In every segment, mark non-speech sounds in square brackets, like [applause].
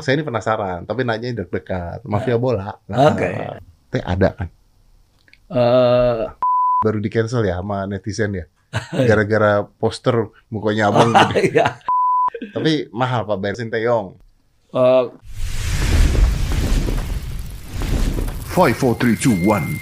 Saya ini penasaran, tapi nanya deg-degan. Mafia bola. Oke. Teh ada kan? Eh, Baru di cancel ya sama netizen ya. [laughs] Gara-gara poster mukanya abang [laughs] gitu. iya. Tapi mahal Pak bayar Sinteyong. Eh, Five, four, three, two, one,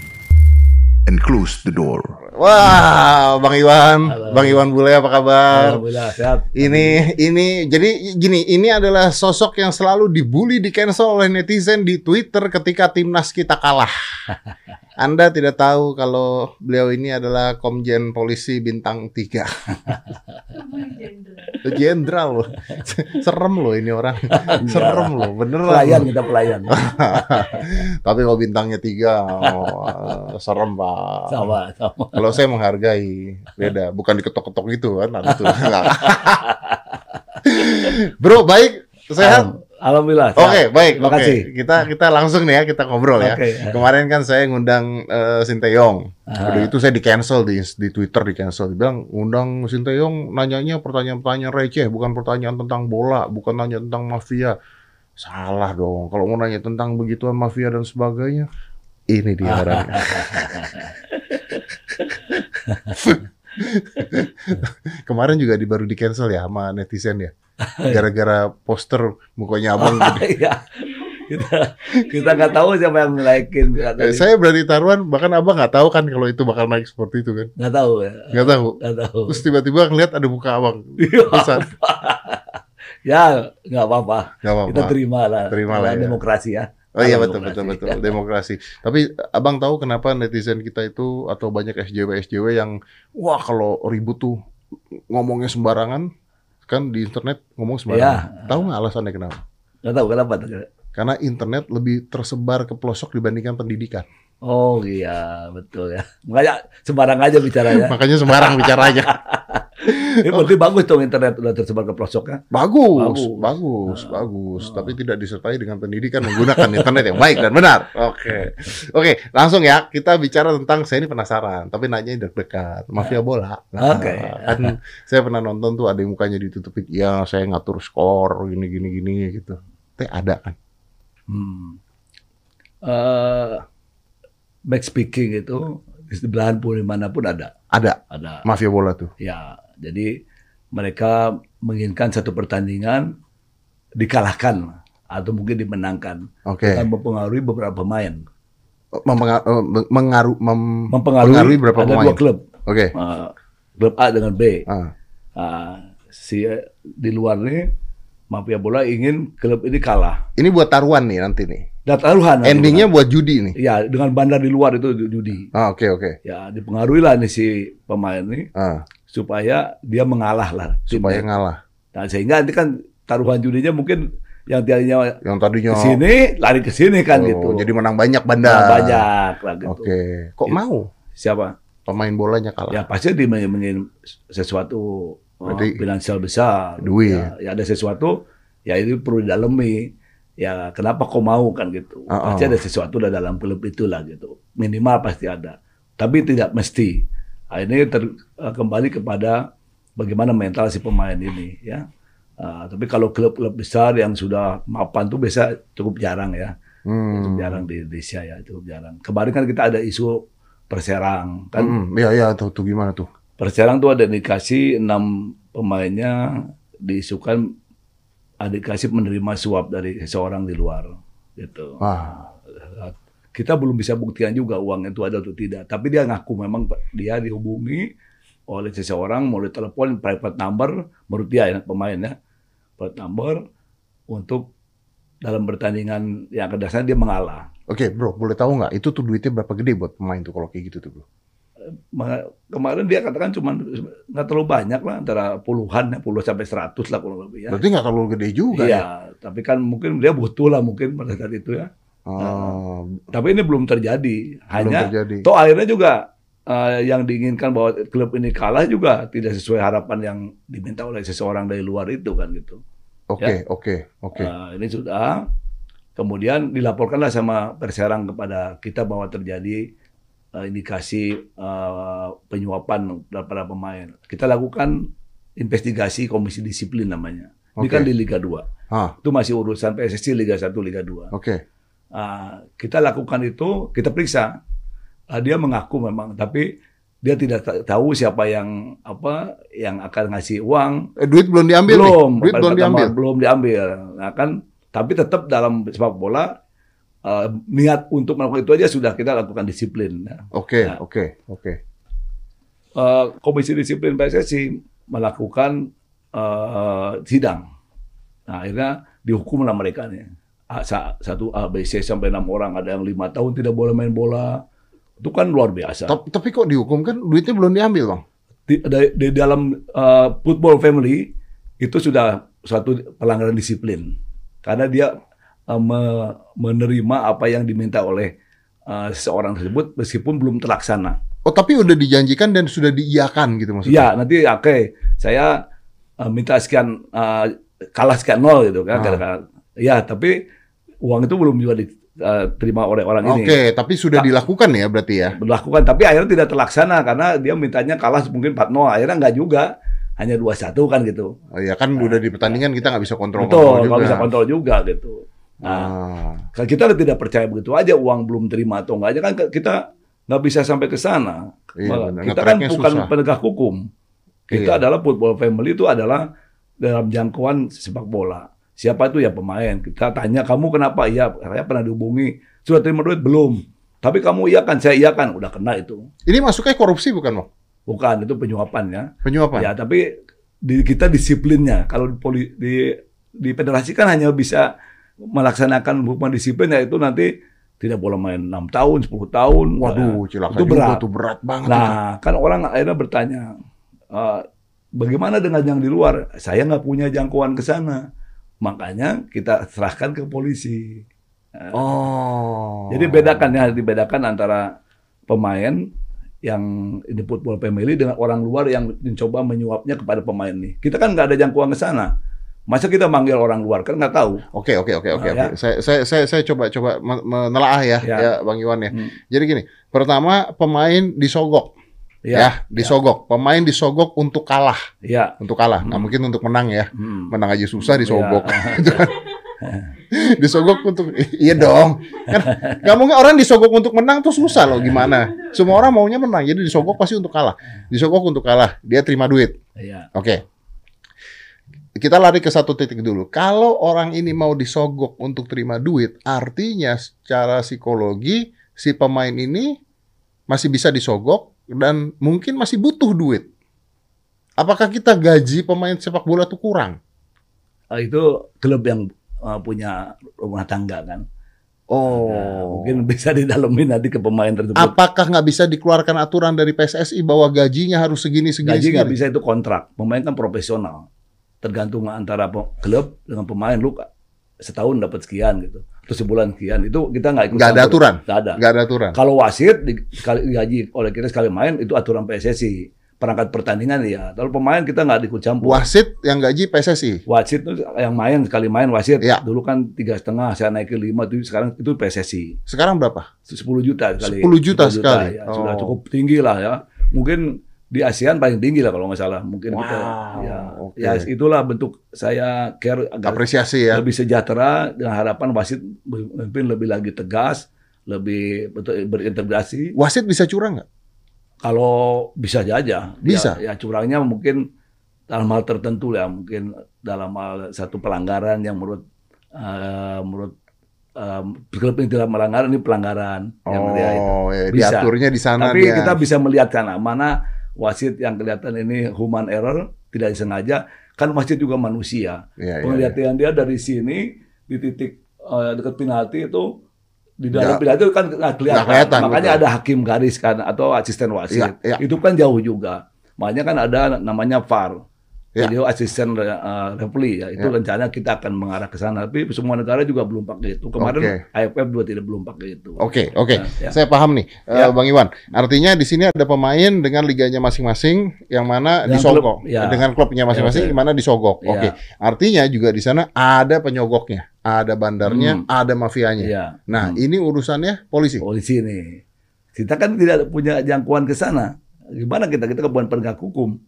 and close the door. Wah, Bang Iwan, Halo. Bang Iwan Bule apa kabar? Alhamdulillah sehat. Ini ini jadi gini, ini adalah sosok yang selalu dibully, di cancel oleh netizen di Twitter ketika timnas kita kalah. [laughs] Anda tidak tahu kalau beliau ini adalah Komjen Polisi bintang 3. Jenderal [laughs] loh. Serem loh ini orang. [laughs] Serem loh, beneran. Pelayan kita pelayan. [laughs] Tapi kalau bintangnya 3, oh, serem Pak. Sama, sama. Kalau saya menghargai, beda. Bukan diketok-ketok gitu kan. Ada tuh. Bro, baik. Sehat? Alhamdulillah. Oke, sehat. baik. Terima Oke, kasih. kita kita langsung nih ya, kita ngobrol ya. Oke. Kemarin kan saya ngundang eh, Sinteyong. Ah. Udah itu saya di cancel di di Twitter di cancel. Dibilang undang Sinteyong nanyanya pertanyaan-pertanyaan receh, bukan pertanyaan tentang bola, bukan nanya tentang mafia. Salah dong. Kalau mau nanya tentang begituan mafia dan sebagainya, ini dia [laughs] orangnya. [laughs] Kemarin juga di baru di cancel ya sama netizen ya. [laughs] Gara-gara poster mukanya abang [laughs] gitu. Iya. Kita kita nggak tahu siapa yang naikin. Eh, saya berani taruhan bahkan abang nggak tahu kan kalau itu bakal naik seperti itu kan. nggak tahu ya. Nggak tahu. Nggak tahu. Terus tiba-tiba ngeliat ada muka abang. Iya. Besar. [laughs] ya nggak apa-apa. Kita terima lah. Terima lah, ya. Demokrasi ya. Oh iya betul betul betul demokrasi. Tapi abang tahu kenapa netizen kita itu atau banyak SJW SJW yang wah kalau ribut tuh ngomongnya sembarangan kan di internet ngomong sembarangan. Iya. Tahu nggak alasannya kenapa? Nggak tahu kenapa. Karena internet lebih tersebar ke pelosok dibandingkan pendidikan. Oh iya betul ya. Makanya sembarang aja bicaranya. [laughs] Makanya sembarang bicaranya. [laughs] Ini berarti bagus dong internet udah tersebar ke pelosoknya. Bagus, Bagus. bagus, Ah. bagus. Ah. Tapi tidak disertai dengan pendidikan menggunakan internet yang baik dan benar. Oke, oke, langsung ya kita bicara tentang saya ini penasaran, tapi nanya deg-degan. Mafia bola. Nah, Oke. Kan saya pernah nonton tuh ada yang mukanya ditutupin, ya saya ngatur skor gini gini gini gitu. Teh ada kan? Hmm. Eh, back speaking itu di belahan pun di mana pun ada, Ada ada. mafia bola tuh. Ya, jadi mereka menginginkan satu pertandingan dikalahkan atau mungkin dimenangkan Oke. dan mempengaruhi beberapa pemain. Mempenga- eh, mem- Mempengaruhi, Mempengaruhi berapa ada pemain? dua klub, Oke. Eh, klub A dengan B. Ah, Ah, si di luar nih mafia bola ingin klub ini kalah. Ini buat taruhan nih nanti nih. Dan taruhan. Endingnya buat judi nih. Ya, dengan bandar di luar itu judi. Ah, oke oke. Ya, dipengaruhi lah nih si pemain ini Ah, supaya dia mengalah lah. supaya timnya. ngalah. Nah, sehingga nanti kan taruhan judinya mungkin yang tadinya Yang tadinya ke sini lari ke sini kan Oh, gitu. Jadi menang banyak bandar. Nah, banyak lah gitu. Oke. Kok Gitu. mau Siapa? pemain bolanya kalah? Ya pasti dia ingin sesuatu Berarti finansial besar. duit. Ya, ya ada sesuatu ya itu perlu didalami. Ya kenapa kau mau kan gitu. Uh-uh. Pasti ada sesuatu dalam klub itulah gitu. Minimal pasti ada. Tapi tidak mesti. Nah, ini ter- uh, kembali kepada bagaimana mental si pemain ini ya. Uh, tapi kalau klub-klub besar yang sudah mapan tuh biasa cukup jarang ya. Cukup Hmm. jarang di Indonesia ya, cukup jarang. Kemarin kan kita ada isu Perserang kan. Hmm, Iya iya tuh, tuh gimana tuh? Perserang tuh ada indikasi enam pemainnya diisukan ada dikasih menerima suap dari seseorang di luar gitu. Wah. Kita belum bisa buktikan juga uang itu ada atau tidak. Tapi dia ngaku memang dia dihubungi oleh seseorang melalui telepon private number menurut dia ya, pemainnya private number untuk dalam pertandingan yang datang dia mengalah. Oke bro, boleh tahu nggak itu tuh duitnya berapa gede buat pemain tuh kalau kayak gitu tuh bro? Ma- Kemarin dia katakan cuma nggak terlalu banyak lah antara puluhan ya, puluh sampai seratus lah kurang lebih ya. Berarti nggak terlalu gede juga Iya, ya? tapi kan mungkin dia butuh lah mungkin pada saat itu ya. Oh, Tapi ini belum terjadi. belum Hanya terjadi. toh akhirnya juga eh, yang diinginkan bahwa klub ini kalah juga tidak sesuai harapan yang diminta oleh seseorang dari luar itu kan gitu. Oke oke oke. Eh, ini sudah kemudian dilaporkanlah sama Perserang kepada kita bahwa terjadi indikasi eh, penyuapan para pemain. Kita lakukan investigasi komisi disiplin namanya. Ini Oke. kan di Liga 2. Ah, Itu masih urusan PSSI Liga 1, Liga 2. oke. Ah, kita lakukan itu, kita periksa. Ah, dia mengaku memang, tapi dia tidak ta- tahu siapa yang apa yang akan ngasih uang. Eh, duit belum diambil belum, nih. Duit belum diambil. belum diambil. Nah kan, tapi tetap dalam sepak bola eh, niat untuk melakukan itu aja sudah kita lakukan disiplin. Nah, Oke, Ya. oke, oke. eh, Komisi Disiplin PSSI melakukan eh, sidang. Nah, akhirnya dihukumlah mereka nih. Satu A, B, C sampai enam orang, ada yang lima tahun tidak boleh main bola. Itu kan luar biasa. Tapi, tapi kok dihukum kan duitnya belum diambil, Bang? Di, di- di dalam eh, football family itu sudah suatu pelanggaran disiplin karena dia menerima apa yang diminta oleh eh, seseorang tersebut meskipun belum terlaksana. Oh, tapi udah dijanjikan dan sudah diiyakan gitu maksudnya? Iya, nanti oke, saya eh, minta sekian eh, kalah sekian nol gitu kan. Ah. Ya, tapi uang itu belum juga diterima oleh orang ini. Oke, tapi sudah Tak- dilakukan ya berarti ya? Berlakukan, tapi akhirnya tidak terlaksana karena dia mintanya kalah mungkin 4-0, akhirnya enggak juga, hanya 2-1 kan gitu. Oh, ya kan udah di pertandingan kita nggak bisa kontrol Betul, juga. nggak bisa kontrol juga gitu. Nah, Ah, kalau kita tidak percaya begitu aja uang belum terima atau enggak aja kan kita nggak bisa sampai ke sana. Iya, benar. kita kan bukan susah. penegak hukum. Kita Iya. adalah football family itu adalah dalam jangkauan sepak bola. Siapa itu ya pemain. Kita tanya kamu kenapa? Iya, saya pernah dihubungi. Sudah terima duit belum? Tapi kamu iya kan, saya iya kan, udah kena itu. Ini masuknya korupsi bukan, Bang? Bukan itu penyuapan ya. Penyuapan? Ya, tapi di, kita disiplinnya. Kalau di, di di federasi kan hanya bisa melaksanakan hukuman disiplin yaitu nanti tidak boleh main 6 tahun, 10 tahun. Waduh, Ya, cilaka itu juga berat. tuh berat banget. itu. Nah, kan orang akhirnya bertanya, "Eh, bagaimana dengan yang di luar? Saya nggak punya jangkauan ke sana. Makanya kita serahkan ke polisi. Eh, Oh. Jadi bedakan ya, dibedakan antara pemain yang ini football family dengan orang luar yang mencoba menyuapnya kepada pemain nih. Kita kan nggak ada jangkauan ke sana. Masa kita manggil orang luar kan nggak tahu. Oke oke oke oke Ah, oke. ya. Saya saya saya saya coba coba men- menelaah ya, Ya. ya Bang Iwan ya. Hmm. Jadi gini, pertama pemain disogok ya, Ya, disogok. Pemain disogok untuk kalah, ya. untuk kalah. Nah, Hmm. mungkin untuk menang ya. Hmm. Menang aja susah disogok. Ya. [laughs] Gitu kan. [laughs] disogok untuk iya dong. Kan nggak mungkin orang disogok untuk menang tuh susah loh gimana. Semua orang maunya menang. Jadi disogok pasti untuk kalah. Disogok untuk kalah, dia terima duit. Ya. Oke. Kita lari ke satu titik dulu. Kalau orang ini mau disogok untuk terima duit, artinya secara psikologi si pemain ini masih bisa disogok dan mungkin masih butuh duit. Apakah kita gaji pemain sepak bola tuh kurang? Ah, itu klub yang uh, punya rumah tangga kan. Oh, Nah, mungkin bisa didalemin nanti ke pemain tersebut. apakah nggak bisa dikeluarkan aturan dari PSSI bahwa gajinya harus segini segini? Gaji nggak bisa itu kontrak. Pemain kan profesional. Tergantung antara klub dengan pemain lu setahun dapat sekian gitu. Atau sebulan sekian. Itu kita nggak ikut Nggak ada aturan? Nggak ada. Nggak ada aturan. Kalau wasit di- sekali gaji oleh kita sekali main itu aturan PSSI. Perangkat pertandingan ya. Kalau pemain kita nggak ikut campur. Wasit yang gaji PSSI. Wasit itu yang main sekali main wasit. Ya. Dulu kan tiga setengah, saya naikin lima tuh sekarang itu PSSI. Sekarang berapa? 10 juta sekali. 10 juta sekali. ya. Sudah Oh. cukup tinggi lah ya. Mungkin di ASEAN paling tinggi lah kalau nggak salah. Mungkin kita Wow, ya, oke. ya itulah bentuk saya care agar Apresiasi ya. lebih sejahtera dengan harapan wasit mungkin lebih lagi tegas, lebih betul berintegrasi. Wasit bisa curang nggak? Kalau bisa aja. Bisa? Ya, ya curangnya mungkin dalam hal tertentu ya, mungkin dalam hal satu pelanggaran yang menurut eh, menurut eh, klub ini tidak melanggar ini pelanggaran yang dia itu. Oh, ya, Bisa. diaturnya di sana Tapi dia. kita bisa melihat sana mana wasit yang kelihatan ini human error tidak disengaja kan wasit juga manusia. Iya, iya. Penglihatan dia dari sini di titik eh, dekat penalti itu di dalam Nggak- penalti itu kan nggak kelihatan. kelihatan, Makanya betul. ada hakim garis kan atau asisten wasit. Iya, iya. Itu kan jauh juga. Makanya kan ada namanya VAR. Iya. Video asisten uh, referee ya. Itu Iya. rencana kita akan mengarah ke sana. Tapi semua negara juga belum pakai itu. Kemarin Oke. AFF juga tidak belum pakai itu. Oke, oke. Ya, ya. Saya paham nih, eh, Ya. Bang Iwan. Artinya di sini ada pemain dengan liganya masing-masing yang mana Dengan disogok. klub, ya. Dengan klubnya masing-masing Ya, yang mana disogok. Ya. Oke. Artinya juga di sana ada penyogoknya, ada bandarnya, Hmm. ada mafianya. Iya. Nah, Hmm. ini urusannya polisi. polisi nih. Kita kan tidak punya jangkauan ke sana. Gimana kita? Kita bukan penegak hukum.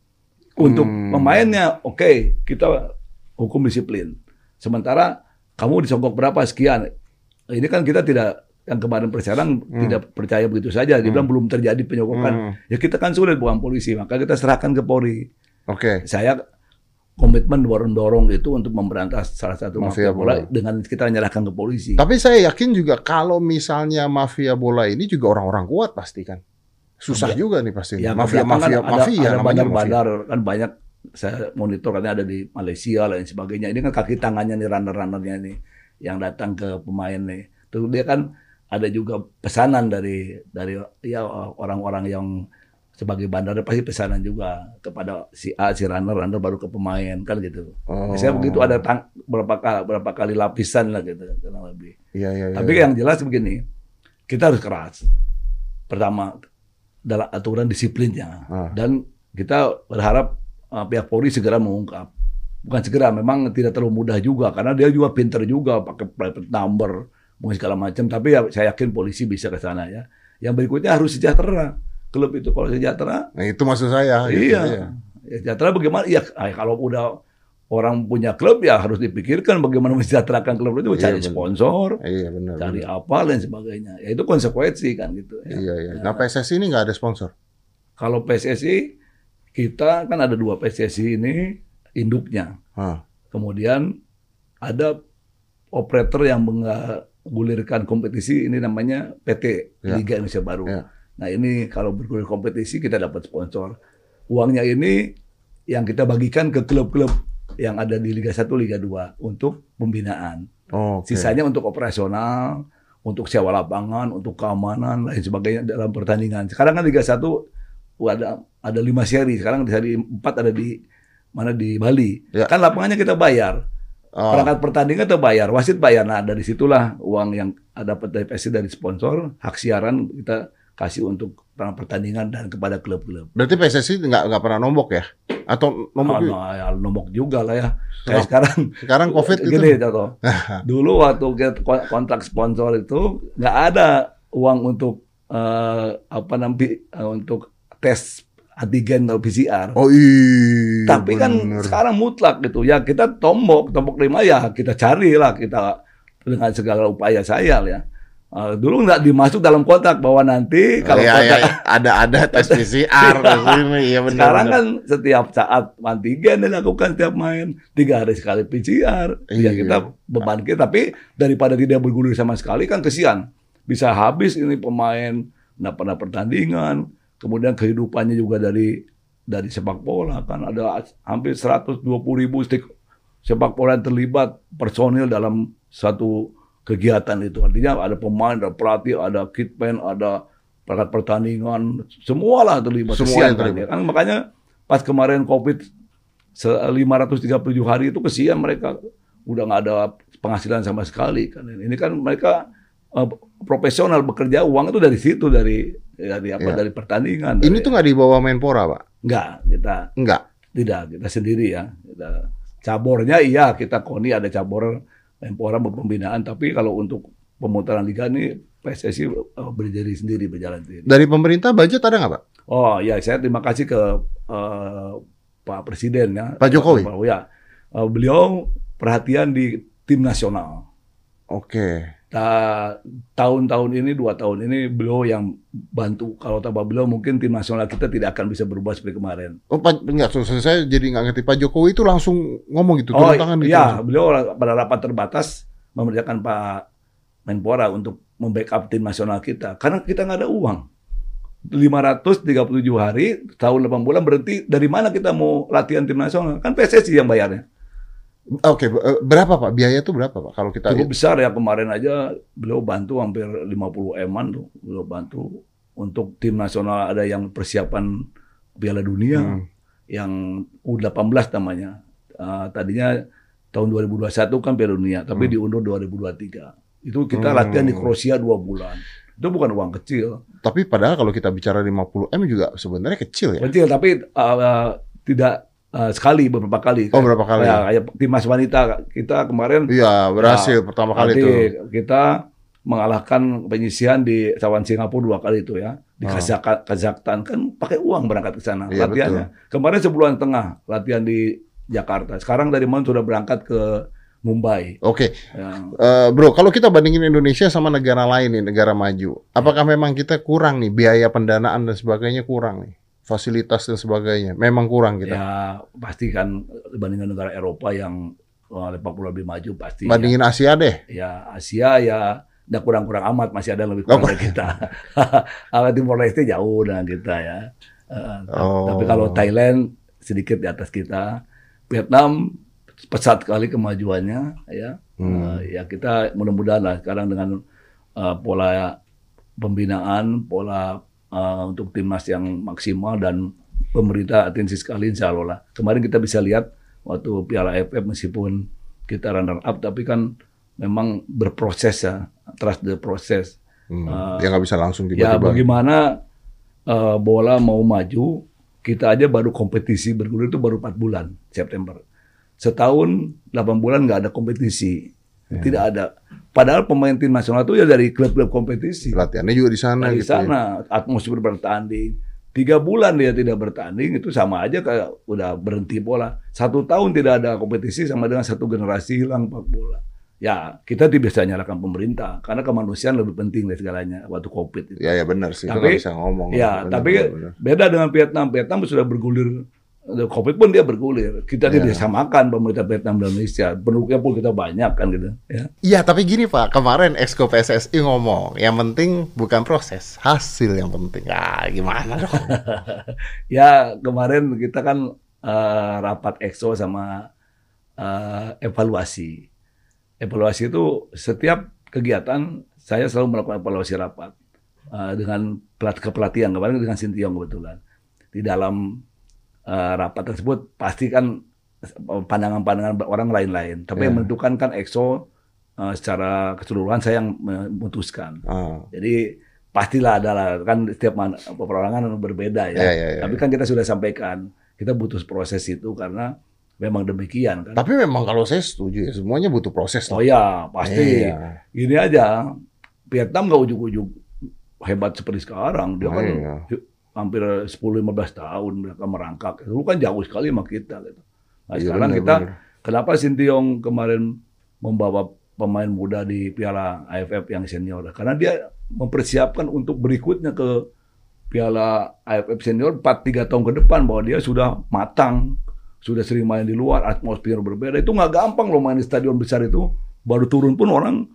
Untuk Hmm. pemainnya, oke, kita hukum disiplin. Sementara kamu disogok berapa sekian. Ini kan kita tidak yang kemarin perserang tidak percaya begitu saja. Dia bilang belum terjadi penyogokan. Hmm. Ya kita kan sulit bukan polisi, maka kita serahkan ke Polri. Oke. Saya komitmen dorong-dorong itu untuk memberantas salah satu Mafia mafia bola bola. dengan kita menyerahkan ke polisi. Tapi saya yakin juga kalau misalnya mafia bola ini juga orang-orang kuat pasti kan. Susah Ya. juga nih pasti. Ya, mafia belakangan mafia ada, mafia ada namanya mafia. bandar-bandar kan banyak saya monitor katanya ada di Malaysia lain sebagainya. Ini kan kaki tangannya nih runner-runnernya nih yang datang ke pemain nih. Tuh dia kan ada juga pesanan dari dari ya orang-orang yang sebagai bandar pasti pesanan juga kepada si A si runner runner baru ke pemain kan gitu. Oh. Saya begitu ada tang, berapa kali berapa kali lapisan lah gitu kurang lebih. Iya iya. Tapi iya. yang jelas begini, kita harus keras. Pertama, dalam aturan disiplinnya. Ah. Dan kita berharap uh, pihak Polri segera mengungkap. Bukan segera, memang tidak terlalu mudah juga. Karena dia juga pinter juga, pakai private number, mungkin segala macam. Tapi ya, saya yakin polisi bisa ke sana ya. Yang berikutnya harus sejahtera. Klub itu kalau sejahtera, Nah, itu maksud saya. gitu, iya. Ya, sejahtera bagaimana? Ya ay, kalau udah orang punya klub ya harus dipikirkan bagaimana [laughs] mensejahterakan klub itu Iya, cari benar. sponsor, Iya benar. cari benar. apa dan sebagainya. Ya itu konsekuensi kan gitu. ya. Iya iya. Nah PSSI ini nggak ada sponsor. Kalau PSSI kita kan ada dua PSSI ini induknya. Hah. Kemudian ada operator yang menggulirkan kompetisi ini namanya PT Ya. Liga Indonesia Baru. Ya. Nah ini kalau bergulir kompetisi kita dapat sponsor. Uangnya ini yang kita bagikan ke klub-klub yang ada di Liga 1, Liga 2 untuk pembinaan. Oh, oke. Sisanya untuk operasional, untuk sewa lapangan, untuk keamanan, lain sebagainya dalam pertandingan. Sekarang kan Liga 1 ada ada lima seri. Sekarang di seri 4 ada di mana di Bali. Ya. Kan lapangannya kita bayar. Oh, Perangkat pertandingan kita bayar, wasit bayar. Nah, dari situlah uang yang dapat dari PSSI dari sponsor, hak siaran kita kasih untuk pertandingan dan kepada klub-klub. berarti PSSI nggak nggak pernah nombok ya? Atau? Ah, nah, ya, nombok juga lah ya. Kayak sekarang Sekarang COVID gitu. Gini, contoh. [laughs] Dulu waktu kontrak sponsor itu nggak ada uang untuk eh, apa nanti eh, untuk tes antigen atau PCR. Oh iya. Tapi kan bener. sekarang mutlak gitu ya kita tombok tombok lima ya kita carilah kita dengan segala upaya saya ya. Eh, dulu nggak dimasuk dalam kontrak bahwa nanti kalau Iya, iya, kontrak iya. ada ada tes [laughs] PCR sini. Iya benar. sekarang benar. kan setiap saat antigen dilakukan setiap main tiga hari sekali PCR. Iya. Ya kita beban kita tapi daripada tidak bergulir sama sekali kan kesian. Bisa habis ini pemain nggak pernah pertandingan, kemudian kehidupannya juga dari dari sepak bola kan ada hampir 120 ribu stik sepak bola yang terlibat personil dalam satu kegiatan itu artinya ada pemain, ada pelatih, ada kitman, ada perangkat pertandingan, semualah terlibat. Semua yang kan terlibat. dia. Kan makanya pas kemarin COVID se- 537 hari itu kesian mereka udah nggak ada penghasilan sama sekali kan. Ini kan mereka eh, profesional bekerja uang itu dari situ dari dari apa Ya. dari pertandingan. Ini dari- tuh nggak dibawa Menpora, Pak? enggak kita Enggak. tidak kita sendiri ya. Kita cabornya iya kita koni ada cabor Menpora pembinaan tapi kalau untuk pemutaran liga ini PSSI eh, berdiri sendiri berjalan sendiri. Dari pemerintah budget ada nggak, Pak? Oh ya, saya terima kasih ke eh, Pak Presiden ya. Pak Jokowi? Pak- ya, Eh, beliau perhatian di tim nasional. Oke. Ta- tahun-tahun ini, dua tahun ini beliau yang bantu. Kalau tanpa beliau mungkin tim nasional kita tidak akan bisa berubah seperti kemarin. Oh, Pak, enggak, so- saya jadi nggak ngerti. Pak Jokowi itu langsung ngomong gitu, oh tangan gitu. iya, beliau pada rapat terbatas memerintahkan Pak Menpora untuk membackup tim nasional kita. Karena kita nggak ada uang. 537 hari, tahun 8 bulan berhenti. Dari mana kita mau latihan tim nasional? Kan PSSI yang bayarnya. Oke, eh, berapa Pak? Biaya itu berapa Pak? Kalau kita Cukup besar ya kemarin aja beliau bantu hampir 50 eman tuh. Beliau bantu untuk tim nasional ada yang persiapan Piala Dunia Hmm. yang U18 namanya. Ah, tadinya tahun 2021 kan Piala Dunia, tapi Hmm. diundur 2023. Itu kita Hmm. latihan di Kroasia dua bulan. Itu bukan uang kecil. Tapi padahal kalau kita bicara 50 M juga sebenarnya kecil ya. Kecil tapi ah, tidak ah, sekali beberapa kali. Oh, berapa kali? Kayak, kayak timnas wanita kita kemarin Iya, berhasil pertama kali itu. kita mengalahkan penyisian di cawan Singapura dua kali itu ya di Oh. Kazak- Kazakhstan kan pakai uang berangkat ke sana Iya, latihannya. Kemarin sebulan tengah latihan di Jakarta. Sekarang dari mana sudah berangkat ke Mumbai. Oke, Ya. Eh, bro, kalau kita bandingin Indonesia sama negara lain nih, negara maju, apakah memang kita kurang nih biaya pendanaan dan sebagainya kurang nih, fasilitas dan sebagainya, memang kurang kita. Ya pasti kan dibandingkan negara Eropa yang sepak bola lebih maju pasti. Bandingin Asia deh. Ya, ya Asia ya nggak kurang-kurang amat masih ada yang lebih kurang Oh. dari kita. [laughs] Kalau Timor Leste jauh dengan kita ya. Uh, Oh. Tapi kalau Thailand sedikit di atas kita, Vietnam pesat sekali kemajuannya ya. Hmm. Uh, ya kita mudah-mudahan lah sekarang dengan uh, pola pembinaan, pola uh, untuk timnas yang maksimal dan pemerintah atensi sekali insya Allah lah. Kemarin kita bisa lihat waktu Piala AFF meskipun kita runner up tapi kan memang berproses ya, trust the process. Hmm. Eh, ya nggak bisa langsung Ya tiba-tiba. bagaimana uh, bola mau maju, kita aja baru kompetisi bergulir itu baru 4 bulan September. Setahun 8 bulan nggak ada kompetisi, tidak ada. Padahal pemain tim nasional itu ya dari klub-klub kompetisi. Latihannya juga di sana di gitu. ya. sana atmosfer bertanding. Tiga bulan dia tidak bertanding itu sama aja kayak udah berhenti bola. Satu tahun tidak ada kompetisi sama dengan satu generasi hilang sepak bola. Ya kita tidak bisa nyalakan pemerintah karena kemanusiaan lebih penting dari segalanya waktu covid itu. Ya ya benar sih, Tapi- bisa ngomong. Ya, Benar, tapi benar, benar. beda dengan Vietnam. Vietnam sudah bergulir. Covid pun dia bergulir. Kita Ya. tidak samakan pemerintah Vietnam dan Indonesia. Penduduknya pun kita banyak kan gitu. Ya. Iya, tapi gini Pak, kemarin Exco PSSI ngomong, yang penting bukan proses, hasil yang penting. Ah, gimana dong? [laughs] Ya kemarin kita kan eh, rapat EXO sama eh, evaluasi. Evaluasi itu setiap kegiatan saya selalu melakukan evaluasi rapat eh, dengan pelat kepelatihan kemarin dengan Sintiong kebetulan. Di dalam eh, rapat tersebut pasti kan pandangan-pandangan orang lain-lain. Tapi yang Ya. menentukan kan EXO eh, secara keseluruhan saya yang memutuskan. Ah, Jadi pastilah adalah kan setiap man- perorangan berbeda ya. Ya, ya, ya, Tapi kan kita sudah sampaikan kita butuh proses itu karena memang demikian kan. tapi memang kalau saya setuju ya, semuanya butuh proses. Oh ya pasti. Iya. Gini aja Vietnam nggak ujuk-ujuk hebat seperti sekarang. Dia kan Iya. Hampir 10-15 tahun mereka merangkak. Dulu kan jauh sekali sama kita gitu. Nah, Iya, sekarang benar, kita benar. kenapa Sintiong kemarin membawa pemain muda di Piala AFF yang senior? Karena dia mempersiapkan untuk berikutnya ke Piala AFF senior 4-3 tahun ke depan bahwa dia sudah matang, sudah sering main di luar, atmosfer berbeda. Itu nggak gampang loh main di stadion besar itu. Baru turun pun orang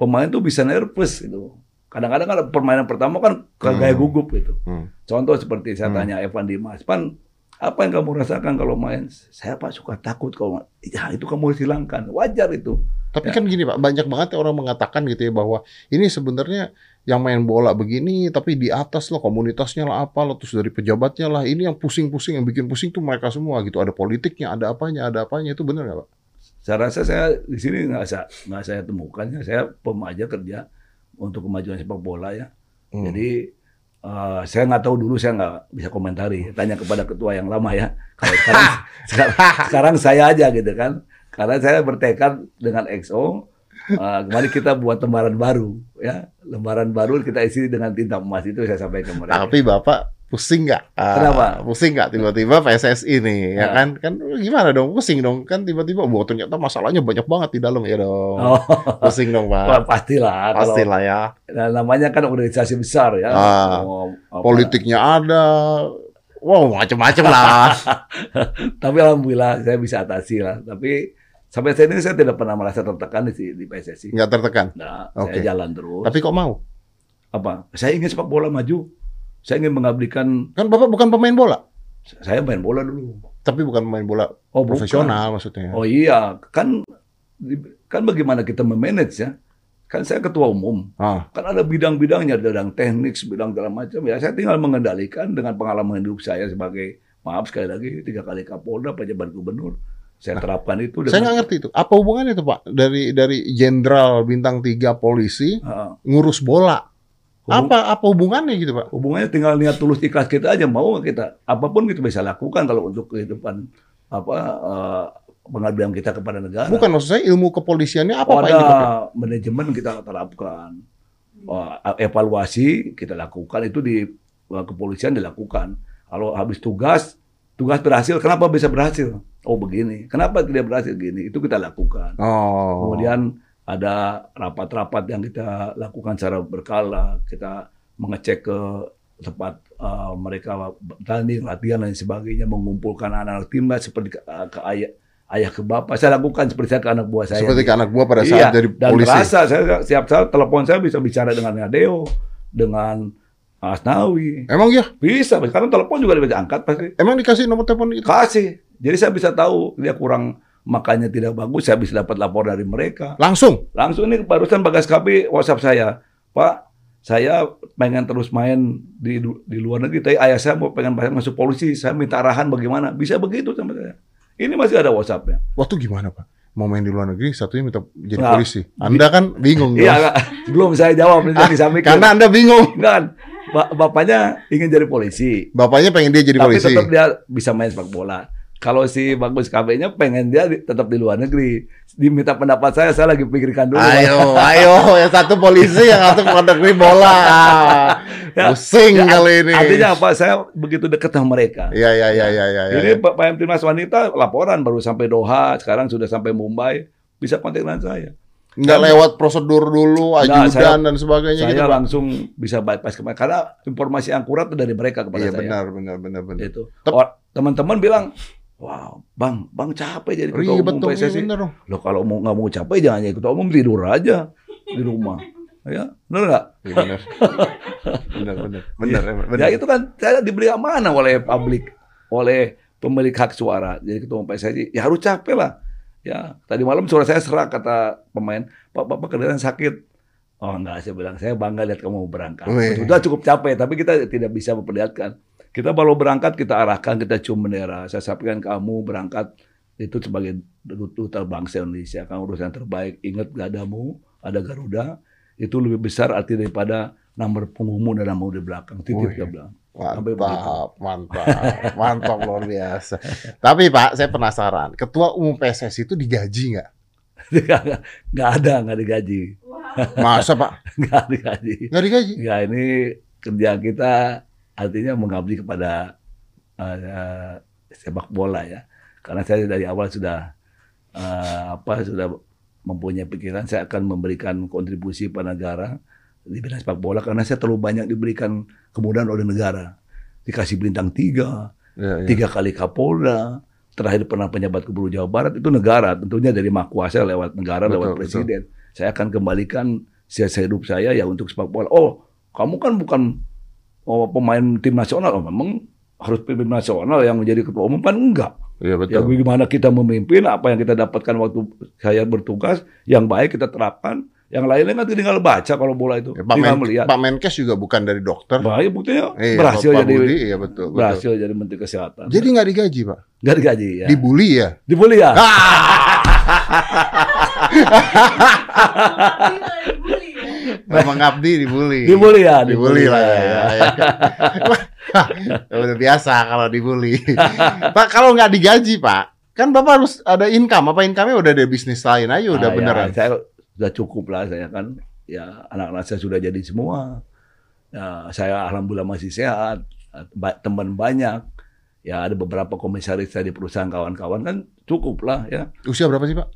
pemain tuh bisa nervous gitu. Kadang-kadang ada permainan pertama kan kayak Hmm. gugup gitu. Hmm. Contoh seperti saya Hmm. tanya Evan Dimas, Pan, apa yang kamu rasakan kalau main? Saya pak suka takut kalau ma-" ya itu kamu harus hilangkan, wajar itu. Tapi Ya. kan gini Pak, banyak banget orang mengatakan gitu ya bahwa ini sebenarnya yang main bola begini, tapi di atas lah komunitasnya lah apa lah, terus dari pejabatnya lah, ini yang pusing-pusing, yang bikin pusing tuh mereka semua gitu. Ada politiknya, ada apanya, ada apanya, itu benar nggak Pak? Saya rasa saya di sini nggak saya nggak saya temukan ya. Saya pem aja kerja untuk kemajuan sepak bola ya. Hmm. Jadi eh, saya nggak tahu dulu saya nggak bisa komentari. Tanya kepada ketua yang lama ya. [laughs] Kalau sekarang, sekarang, sekarang saya aja gitu kan. Karena saya bertekad dengan XO. eh, kemarin kita buat lembaran baru ya. Lembaran baru kita isi dengan tinta emas itu saya sampaikan mereka. Tapi Bapak pusing nggak? Ah, Kenapa? Pusing nggak tiba-tiba PSSI nih, ya Ya. kan? Kan gimana dong? Pusing dong. Kan tiba-tiba, wah ternyata masalahnya banyak banget di dalam ya dong. Oh, Pusing dong wah, Pak. pastilah. Kalau- Pastilah ya. Nah, namanya kan organisasi besar ya. Ah, apa- Politiknya ada. Wow, macam-macam lah. [laughs] Tapi alhamdulillah saya bisa atasi lah. Tapi sampai saat ini saya tidak pernah merasa tertekan di, di PSSI. Nggak tertekan. Nah, Oke. saya jalan terus. Tapi kok mau? apa? Saya ingin sepak bola maju. Saya ingin mengabdikan. Kan Bapak bukan pemain bola. Saya main bola dulu. Tapi bukan pemain bola Oh, bukan. profesional maksudnya. Oh iya, kan kan bagaimana kita memanage ya? Kan saya ketua umum. Ah, Kan ada bidang-bidangnya, bidang teknik, bidang segala macam. Ya saya tinggal mengendalikan dengan pengalaman hidup saya sebagai maaf sekali lagi tiga kali Kapolda, pejabat gubernur. Saya terapkan itu saya dengan nggak ngerti itu. Apa hubungannya itu Pak? Dari dari jenderal bintang 3 polisi Ah, ngurus bola. Hubung- Apa apa hubungannya gitu Pak? hubungannya tinggal niat tulus ikhlas kita aja mau kita apa pun kita bisa lakukan kalau untuk kehidupan apa eh, pengabdian kita kepada negara. Bukan maksud saya ilmu kepolisiannya apa Oh, Pak ada manajemen kita terapkan, Wah, evaluasi kita lakukan itu di eh, kepolisian dilakukan. Kalau habis tugas, tugas berhasil, kenapa bisa berhasil? oh begini. Kenapa tidak berhasil gini? Itu kita lakukan. Oh. Kemudian ada rapat-rapat yang kita lakukan secara berkala. Kita mengecek ke tempat uh, mereka bertanding, latihan dan sebagainya, mengumpulkan anak-anak timnas seperti ke, uh, ke ayah ayah ke bapak. Saya lakukan seperti saya ke anak buah saya. Seperti ke anak buah pada saat Iya, jadi dan polisi. terasa saya siap saat telepon saya bisa bicara dengan Nadeo, dengan Asnawi. Emang ya? Bisa, karena telepon juga bisa angkat pasti. Emang dikasih nomor telepon itu? Kasih. Jadi saya bisa tahu dia kurang makannya tidak bagus, saya bisa dapat lapor dari mereka. Langsung. Langsung ini barusan Bagas KB WhatsApp saya, Pak, saya pengen terus main di di luar negeri, tapi ayah saya mau pengen masuk polisi, saya minta arahan bagaimana, bisa begitu sama saya. Ini masih ada WhatsAppnya. Waktu gimana Pak? Mau main di luar negeri, satunya minta jadi Nah, polisi. Anda kan bingung. Iya, belum saya jawab, nanti Ah, bisa mikir. Karena Anda bingung. Kan, ba- bapaknya ingin jadi polisi, Bapaknya pengen dia jadi tapi polisi. tetap dia bisa main sepak bola. Kalau si Bagus KB-nya pengen dia di- tetap di luar negeri. Diminta pendapat saya, saya lagi pikirkan dulu. Ayo, [laughs] ayo, yang satu polisi, yang satu luar negeri bola. [laughs] Ya, Pusing ya, kali ini. Artinya apa? Saya begitu dekat sama mereka. Iya, iya, iya, iya, iya. Ini ya. Pak PM Timnas Wanita laporan baru sampai Doha, sekarang sudah sampai Mumbai, bisa kontak dengan saya. Nggak lewat prosedur dulu, ajudan saya- dan sebagainya Saya gitu. Pak. langsung bisa bypass kemarin karena informasi yang akurat dari mereka kepada Iya, saya. benar, benar, benar, benar. Itu. Teman-teman bilang, "Wow, Bang, Bang capek jadi ketua Ribet umum iya PSSI." Loh kalau mau nggak mau capek jangan jadi ketua umum tidur aja di rumah. [laughs] Ya, benar nggak? Iya, benar. benar, benar. [laughs] Benar, benar. Ya itu kan saya diberi amanah oleh publik, oleh pemilik hak suara. Jadi ketua umum PSSI, ya harus capek lah. Ya, tadi malam suara saya serak kata pemain, Pak Bapak kelihatan sakit. Oh enggak, saya bilang saya bangga lihat kamu berangkat. Wih. Sudah cukup capek, tapi kita tidak bisa memperlihatkan. Kita baru berangkat, kita arahkan, kita cium bendera. Saya sampaikan kamu berangkat itu sebagai duta bangsa Indonesia. Kamu urusan terbaik. Ingat gadamu, ada Garuda. Itu lebih besar arti daripada nomor punggungmu dan namamu di belakang. Titip bilang. Sampai begitu. Mantap, mantap, mantap luar biasa. Tapi Pak, saya penasaran, ketua umum PSSI itu digaji [laughs] nggak? nggak ada, nggak digaji. Masa Pak? [laughs] Nggak digaji. Nggak digaji? Ya ini kerjaan kita artinya mengabdi kepada eh, sepak bola ya. Karena saya dari awal sudah eh, apa sudah mempunyai pikiran saya akan memberikan kontribusi pada negara di bidang sepak bola karena saya terlalu banyak diberikan kemudahan oleh negara. Dikasih bintang tiga, Ya, ya. tiga kali Kapolda, terakhir pernah penjabat gubernur Jawa Barat itu negara, tentunya dari mahkuasa lewat negara, Betul, lewat betul. presiden. Saya akan kembalikan sisa hidup saya ya untuk sepak bola. Oh, kamu kan bukan oh, pemain tim nasional, oh, memang harus tim nasional yang menjadi ketua umum kan enggak. Iya Ya betul. bagaimana kita memimpin, apa yang kita dapatkan waktu saya bertugas, yang baik kita terapkan, yang lainnya kan tinggal baca kalau bola itu, Ya, Pak, tinggal Men- melihat. Pak Menkes juga bukan dari dokter. Bahaya buktinya Iya, berhasil Pak jadi Budi, iya betul, betul. berhasil jadi menteri kesehatan. Jadi nggak digaji Pak? nggak digaji ya. Dibully ya? Dibully ya? [laughs] Memang ngabdi dibully. Dibully ya? Dibully lah ya. ya. ya. [laughs] Udah biasa kalau dibully. Pak kalau nggak digaji Pak, kan Bapak harus ada income. Apa income-nya udah ada bisnis lain aja udah Ah, beneran. Ya, saya sudah cukup lah saya kan. Ya anak-anak saya sudah jadi semua. Ya, saya alhamdulillah masih sehat. Teman banyak. Ya ada beberapa komisaris saya di perusahaan kawan-kawan kan cukup lah ya. Usia berapa sih Pak?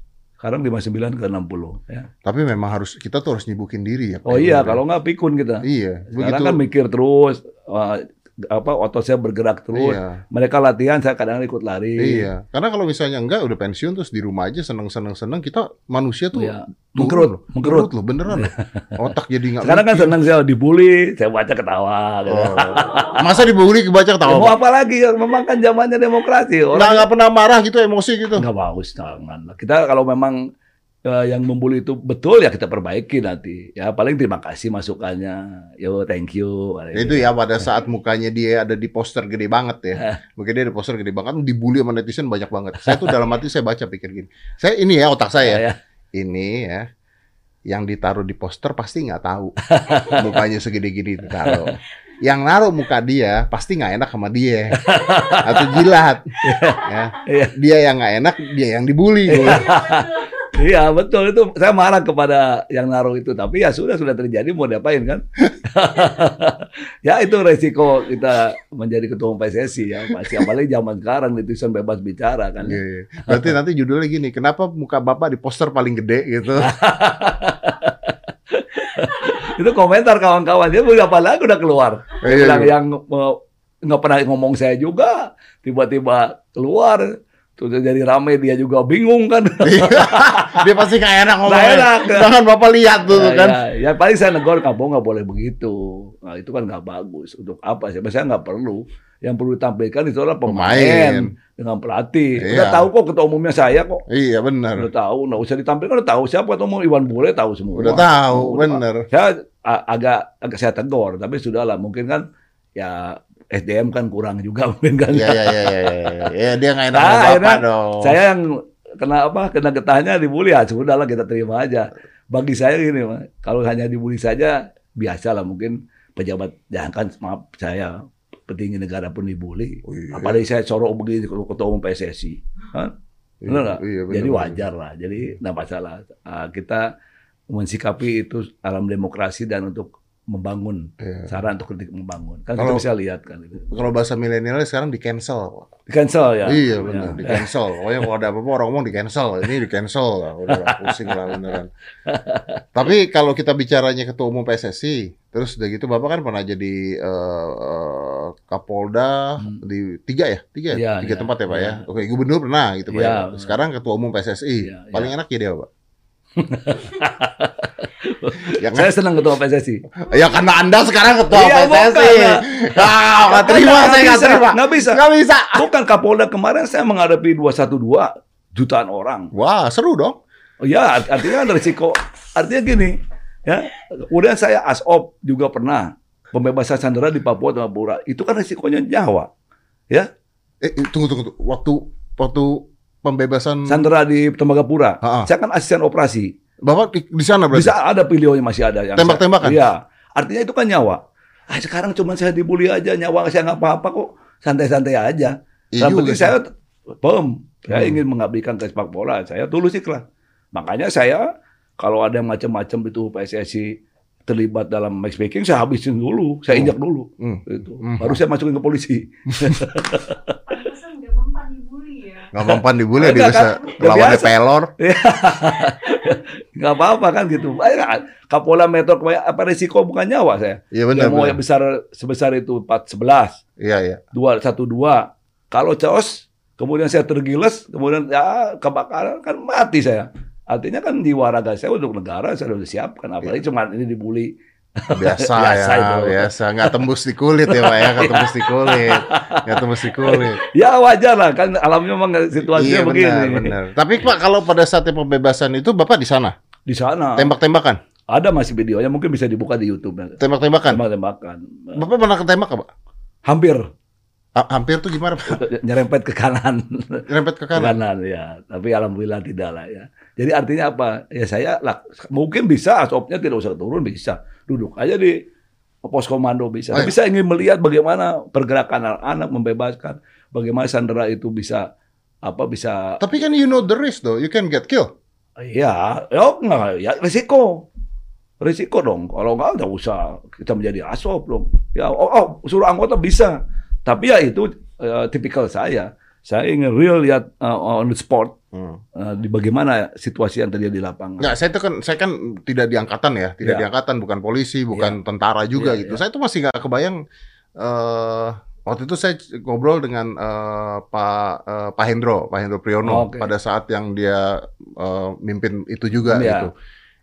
Sekarang 59 ke 60 ya. Tapi memang harus kita tuh harus nyibukin diri ya. Pak. Oh iya kalau nggak pikun kita. Iya, Sekarang begitu. kan mikir terus apa otot saya bergerak terus. Iya. Mereka latihan saya kadang ikut lari. Iya, karena kalau misalnya enggak udah pensiun terus di rumah aja seneng-seneng seneng kita manusia tuh Iya. Mengkerut, loh. mengkerut. loh beneran. [laughs] Otak jadi nggak Sekarang kan senang saya dibully, saya baca ketawa. gitu. Oh. Masa dibully kebaca Ya, ketawa? mau apa lagi ya? Memang kan zamannya demokrasi. Orang nggak pernah marah gitu emosi gitu. nggak bagus jangan. Kita kalau memang eh, yang membuli itu betul ya kita perbaiki nanti. Ya paling terima kasih masukannya. Yo thank you. Itu ya pada saat mukanya dia ada di poster gede banget Eh. ya. Mungkin dia ada poster gede banget dibully sama netizen banyak banget. Saya tuh dalam hati saya baca pikir gini. Saya ini ya otak saya. Ya, ya. Ini ya yang ditaruh di poster pasti nggak tahu [laughs] mukanya segede gini ditaruh. Yang naruh muka dia pasti nggak enak sama dia atau jilat. [laughs] ya. Iya. Dia yang nggak enak, dia yang dibully. [laughs] Iya betul itu saya marah kepada yang naruh itu tapi ya sudah sudah terjadi mau diapain kan? [laughs] ya itu resiko kita menjadi ketua umum PSSI ya masih apalagi zaman sekarang netizen bebas bicara kan. Iya, iya. Berarti nanti judulnya gini, kenapa muka Bapak di poster paling gede gitu? [laughs] itu komentar kawan-kawan dia udah lagi udah keluar. Iya, yang iya. yang eh, nggak pernah ngomong saya juga tiba-tiba keluar terus jadi rame dia juga bingung kan. [laughs] Dia pasti kayak enak ngomongnya. Nggak enak. Jangan Bapak lihat tuh Ya, kan. ya, ya paling saya negor kamu nggak boleh begitu. Nah itu kan nggak bagus. Untuk apa sih? Saya nggak perlu. Yang perlu ditampilkan itu adalah pemain, Pemain. dengan pelatih. Iya. Udah tahu kok ketua umumnya saya kok. Iya benar. Udah tahu, nggak usah ditampilkan udah tahu siapa ketua umum Iwan Bule tahu semua. Udah tahu, Udah. bener. Saya agak agak saya tegur, tapi sudahlah mungkin kan ya SDM kan kurang juga [laughs] mungkin kan. Iya iya iya iya. iya. Ya, dia nggak enak Nah, sama Bapak akhirnya dong. Saya yang kena apa? Kena getahnya dibully ya sudahlah kita terima aja. Bagi saya gini, kalau hanya dibully saja biasa lah mungkin pejabat jangan kan maaf saya petinggi negara pun dibully. Oh, iya. Apalagi saya sorok begini ketua umum PSSI. Hah? Benar nggak? Iya, benar, Jadi wajar lah. Jadi nggak masalah. Ah, kita mensikapi itu alam demokrasi dan untuk membangun Iya. saran untuk kritik membangun. Kan Kalau- kita bisa lihat kan. Kalau bahasa milenialnya sekarang di cancel. Di cancel ya. Iya benar, Ya. di cancel. Pokoknya kalau ada apa-apa orang ngomong di cancel, ini di cancel lah, udah lah, pusing lah beneran. [laughs] Tapi kalau kita bicaranya ketua umum PSSI, terus udah gitu Bapak kan pernah jadi eh, eh, Kapolda Hmm. di tiga ya, tiga, ya? Iya, tiga iya, tempat ya Pak ya. iya. Oke, gubernur pernah gitu Pak ya. Iya. Sekarang ketua umum PSSI, Iya, paling iya. enak ya dia Pak. [laughs] ya, kan? Saya senang ketua PSSI. ya karena Anda sekarang ketua Iya, PSSI. bukan, ya. Ah, nggak terima, saya nggak terima. nggak bisa. Nggak bisa. Bukan Kapolda kemarin saya menghadapi 212 jutaan orang. Wah, seru dong. Oh ya, art- artinya ada risiko. Artinya gini, ya. Kemudian saya asop juga pernah pembebasan sandera di Papua dan Papua. Itu kan risikonya nyawa. Ya, Eh, eh, tunggu, tunggu, tunggu. Waktu, waktu pembebasan sandera di Tembagapura. Saya kan asisten operasi. Bapak di, di sana berarti? Bisa ada videonya masih ada yang Tembak-tembakan? Iya. Artinya itu kan nyawa. Ah, sekarang cuma saya dibully aja, nyawa saya nggak apa-apa kok. Santai-santai aja. Iya penting saya pem, saya Hmm. ingin mengabdikan ke sepak bola. Saya tulus ikhlas. Makanya saya kalau ada macam-macam itu PSSI terlibat dalam matchmaking, saya habisin dulu, saya Oh. injak dulu. Hmm. Itu. Hmm. Baru saya masukin ke polisi. [laughs] Nggak mempan dibully dia bisa kan? Lawannya biasa. pelor. [laughs] Nggak apa-apa kan gitu. Kapolda Metro apa resiko bukan nyawa saya. Iya benar. Yang mau yang besar sebesar itu 4 11, Iya iya. 2 1 2. Kalau chaos kemudian saya tergiles, kemudian ya kebakaran kan mati saya. Artinya kan jiwa raga saya untuk negara saya sudah siapkan. Apalagi cuma ini dibully. Biasa, [laughs] Biasa ya, itu. biasa. Nggak tembus di kulit ya Pak ya, nggak tembus di kulit, nggak tembus di kulit. Ya wajar lah kan alamnya memang situasinya iya begini. benar, benar. Tapi Pak kalau pada saatnya pembebasan itu Bapak di sana, Di sana tembak-tembakan, ada masih videonya mungkin bisa dibuka di YouTube. tembak-tembakan. Tembak-tembakan. Bapak pernah ketembak Pak? Hampir Ha- Hampir tuh gimana Pak? nyerempet ke kanan. Rempet ke ke kanan. kanan ya. Tapi alhamdulillah tidak lah ya. Jadi artinya apa? Ya saya lah, mungkin bisa asopnya tidak usah turun bisa. Duduk aja di pos komando bisa. Tapi saya ingin melihat bagaimana pergerakan anak-anak membebaskan, bagaimana sandera itu bisa apa bisa Tapi kan you know the risk though, you can get killed. ya ya ya risiko. Risiko dong. Kalau enggak nggak usah. Kita menjadi asop dong. Ya oh, oh suruh anggota bisa. Tapi ya itu eh, tipikal saya. Saya ingin real lihat eh, on the spot Hmm. eh, di bagaimana situasi yang terjadi di lapangan Nggak, saya itu kan saya kan tidak di angkatan ya, tidak Iya. di angkatan, bukan polisi, bukan tentara juga Iya, gitu. iya. Saya tuh masih nggak kebayang. eh waktu itu saya ngobrol dengan eh, Pak eh, Pak Hendro, Pak Hendro Priyono Oke. pada saat yang dia eh, mimpin itu juga Iya. gitu.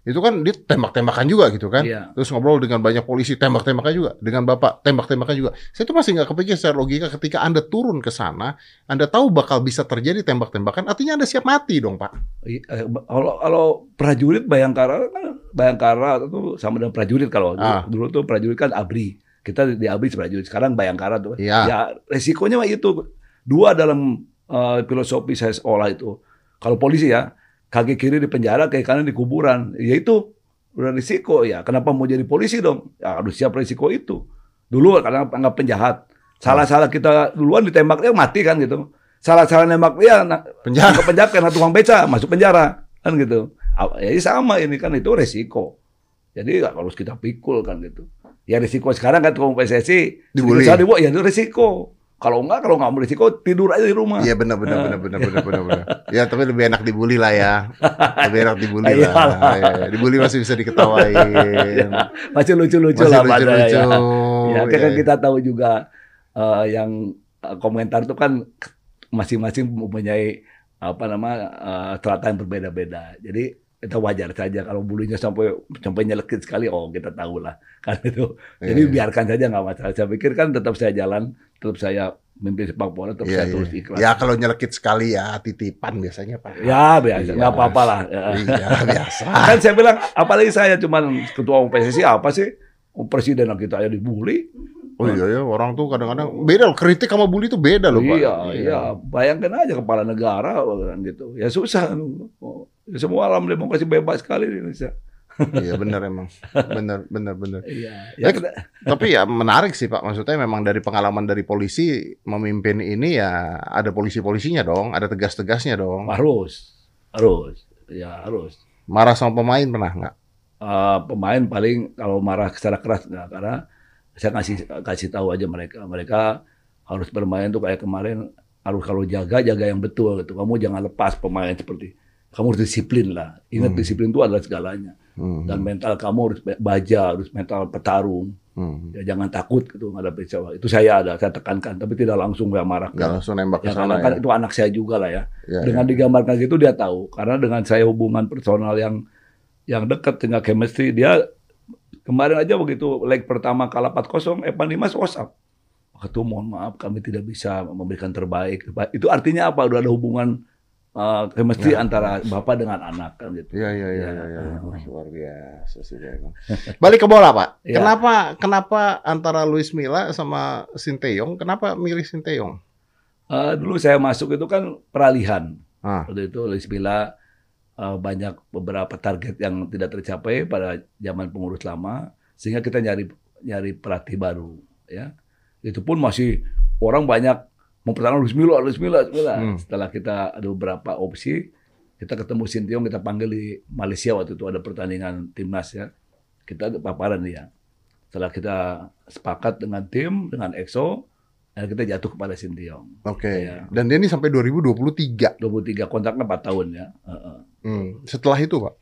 Itu kan dia tembak-tembakan juga gitu kan. Iya. Terus ngobrol dengan banyak polisi tembak-tembakan juga, dengan Bapak tembak-tembakan juga. Saya tuh masih nggak kepikir secara logika ketika Anda turun ke sana, Anda tahu bakal bisa terjadi tembak-tembakan, artinya Anda siap mati dong, Pak. Eh, kalau kalau prajurit bayangkara kan bayangkara itu sama dengan prajurit kalau Ah. dulu, tuh prajurit kan abri kita di abri prajurit sekarang bayangkara tuh Iya. ya resikonya mah itu dua dalam eh, filosofi saya sekolah itu kalau polisi ya kaki kiri di penjara kaki kanan di kuburan ya itu udah risiko ya kenapa mau jadi polisi dong ya harus siap risiko itu dulu karena anggap penjahat salah-salah kita duluan ditembak dia mati kan gitu salah-salah nembak dia nah, Penjara. ke penjara kena tukang beca masuk penjara kan gitu. Jadi sama ini kan itu resiko. Jadi harus kita pikul kan gitu. Ya resiko sekarang kan tukang PSSI Dibully. ya itu resiko. Kalau enggak, kalau nggak mau resiko tidur aja di rumah. Iya benar benar benar benar benar benar benar. [laughs] Ya tapi lebih enak dibully lah ya. Lebih enak dibully lah. Iyalah. Ya, ya. Dibully masih bisa diketawain. [laughs] Masih lucu-lucu Masih lah lucu-lucu. ya. Ya, kan Ya, kita tahu juga eh, yang eh, komentar itu kan masing-masing mempunyai apa nama eh, strata yang berbeda-beda. Jadi kita wajar saja kalau bulunya sampai sampai nyelekit sekali, oh kita tahu lah [laughs] kan itu. Jadi Iya. biarkan saja nggak masalah. Saya pikir kan tetap saya jalan, tetap saya mimpi sepak bola, tetap Iya, saya iya. terus ikhlas. Ya kalau nyelekit sekali ya titipan biasanya Pak. Ya biasa, Iya. nggak apa-apa lah. Ya. Iya biasa. [laughs] Kan saya bilang, apalagi saya cuman ketua umum PSSI apa sih? Oh, Presiden kita aja dibully. Oh iya ya orang tuh kadang-kadang beda loh kritik sama bully itu beda loh Pak. iya, iya. Bayangkan aja kepala negara gitu. Ya susah. Semua alam demokrasi bebas sekali di Indonesia. Iya benar emang. Benar benar benar. [laughs] Iya. Ya, Ya, Tapi ya menarik sih Pak. Maksudnya memang dari pengalaman dari polisi memimpin ini ya ada polisi-polisinya dong, ada tegas-tegasnya dong. harus, harus, ya harus. Marah sama pemain pernah nggak? Eh, pemain paling kalau marah secara keras nggak karena saya kasih kasih tahu aja mereka mereka harus bermain tuh kayak kemarin harus kalau jaga jaga yang betul gitu kamu jangan lepas pemain seperti kamu harus disiplin lah. Ingat Hmm. disiplin itu adalah segalanya. Hmm. dan mental kamu harus baja harus mental petarung. Hmm. ya jangan takut gitu menghadapi Jawa itu saya ada saya tekankan tapi tidak langsung saya marah Nggak langsung nembak ke ya, sana kan ya. itu anak saya juga lah ya. Ya, dengan digambarkan gitu dia tahu. Karena dengan saya hubungan personal yang yang dekat dengan chemistry dia kemarin aja begitu leg pertama kalah 4-0 Evan Dimas WhatsApp Ketua mohon maaf kami tidak bisa memberikan terbaik. Itu artinya apa? Udah ada hubungan uh, chemistry Ya. antara bapak dengan anak kan gitu Iya iya iya Ya. iya. Ya. Wah, luar biasa sih emang. Balik ke bola Pak. Ya. Kenapa kenapa antara Luis Milla sama Sinteyong? Kenapa milih Sinteyong? Uh, dulu saya masuk itu kan peralihan Ah. waktu itu Luis Milla uh, banyak beberapa target yang tidak tercapai pada zaman pengurus lama sehingga kita nyari nyari pelatih baru ya itu pun masih orang banyak mempertahankan Luis Milla Luis Milla Luis Milla Hmm. setelah kita ada beberapa opsi kita ketemu Sintiong kita panggil di Malaysia waktu itu ada pertandingan timnas ya kita ada paparan dia setelah kita sepakat dengan tim dengan EXO akhirnya kita jatuh kepada Sintiong Oke. Iya. Dan dia ini sampai 2023. 23 kontraknya 4 tahun ya. Heeh. Hmm. Setelah itu Pak,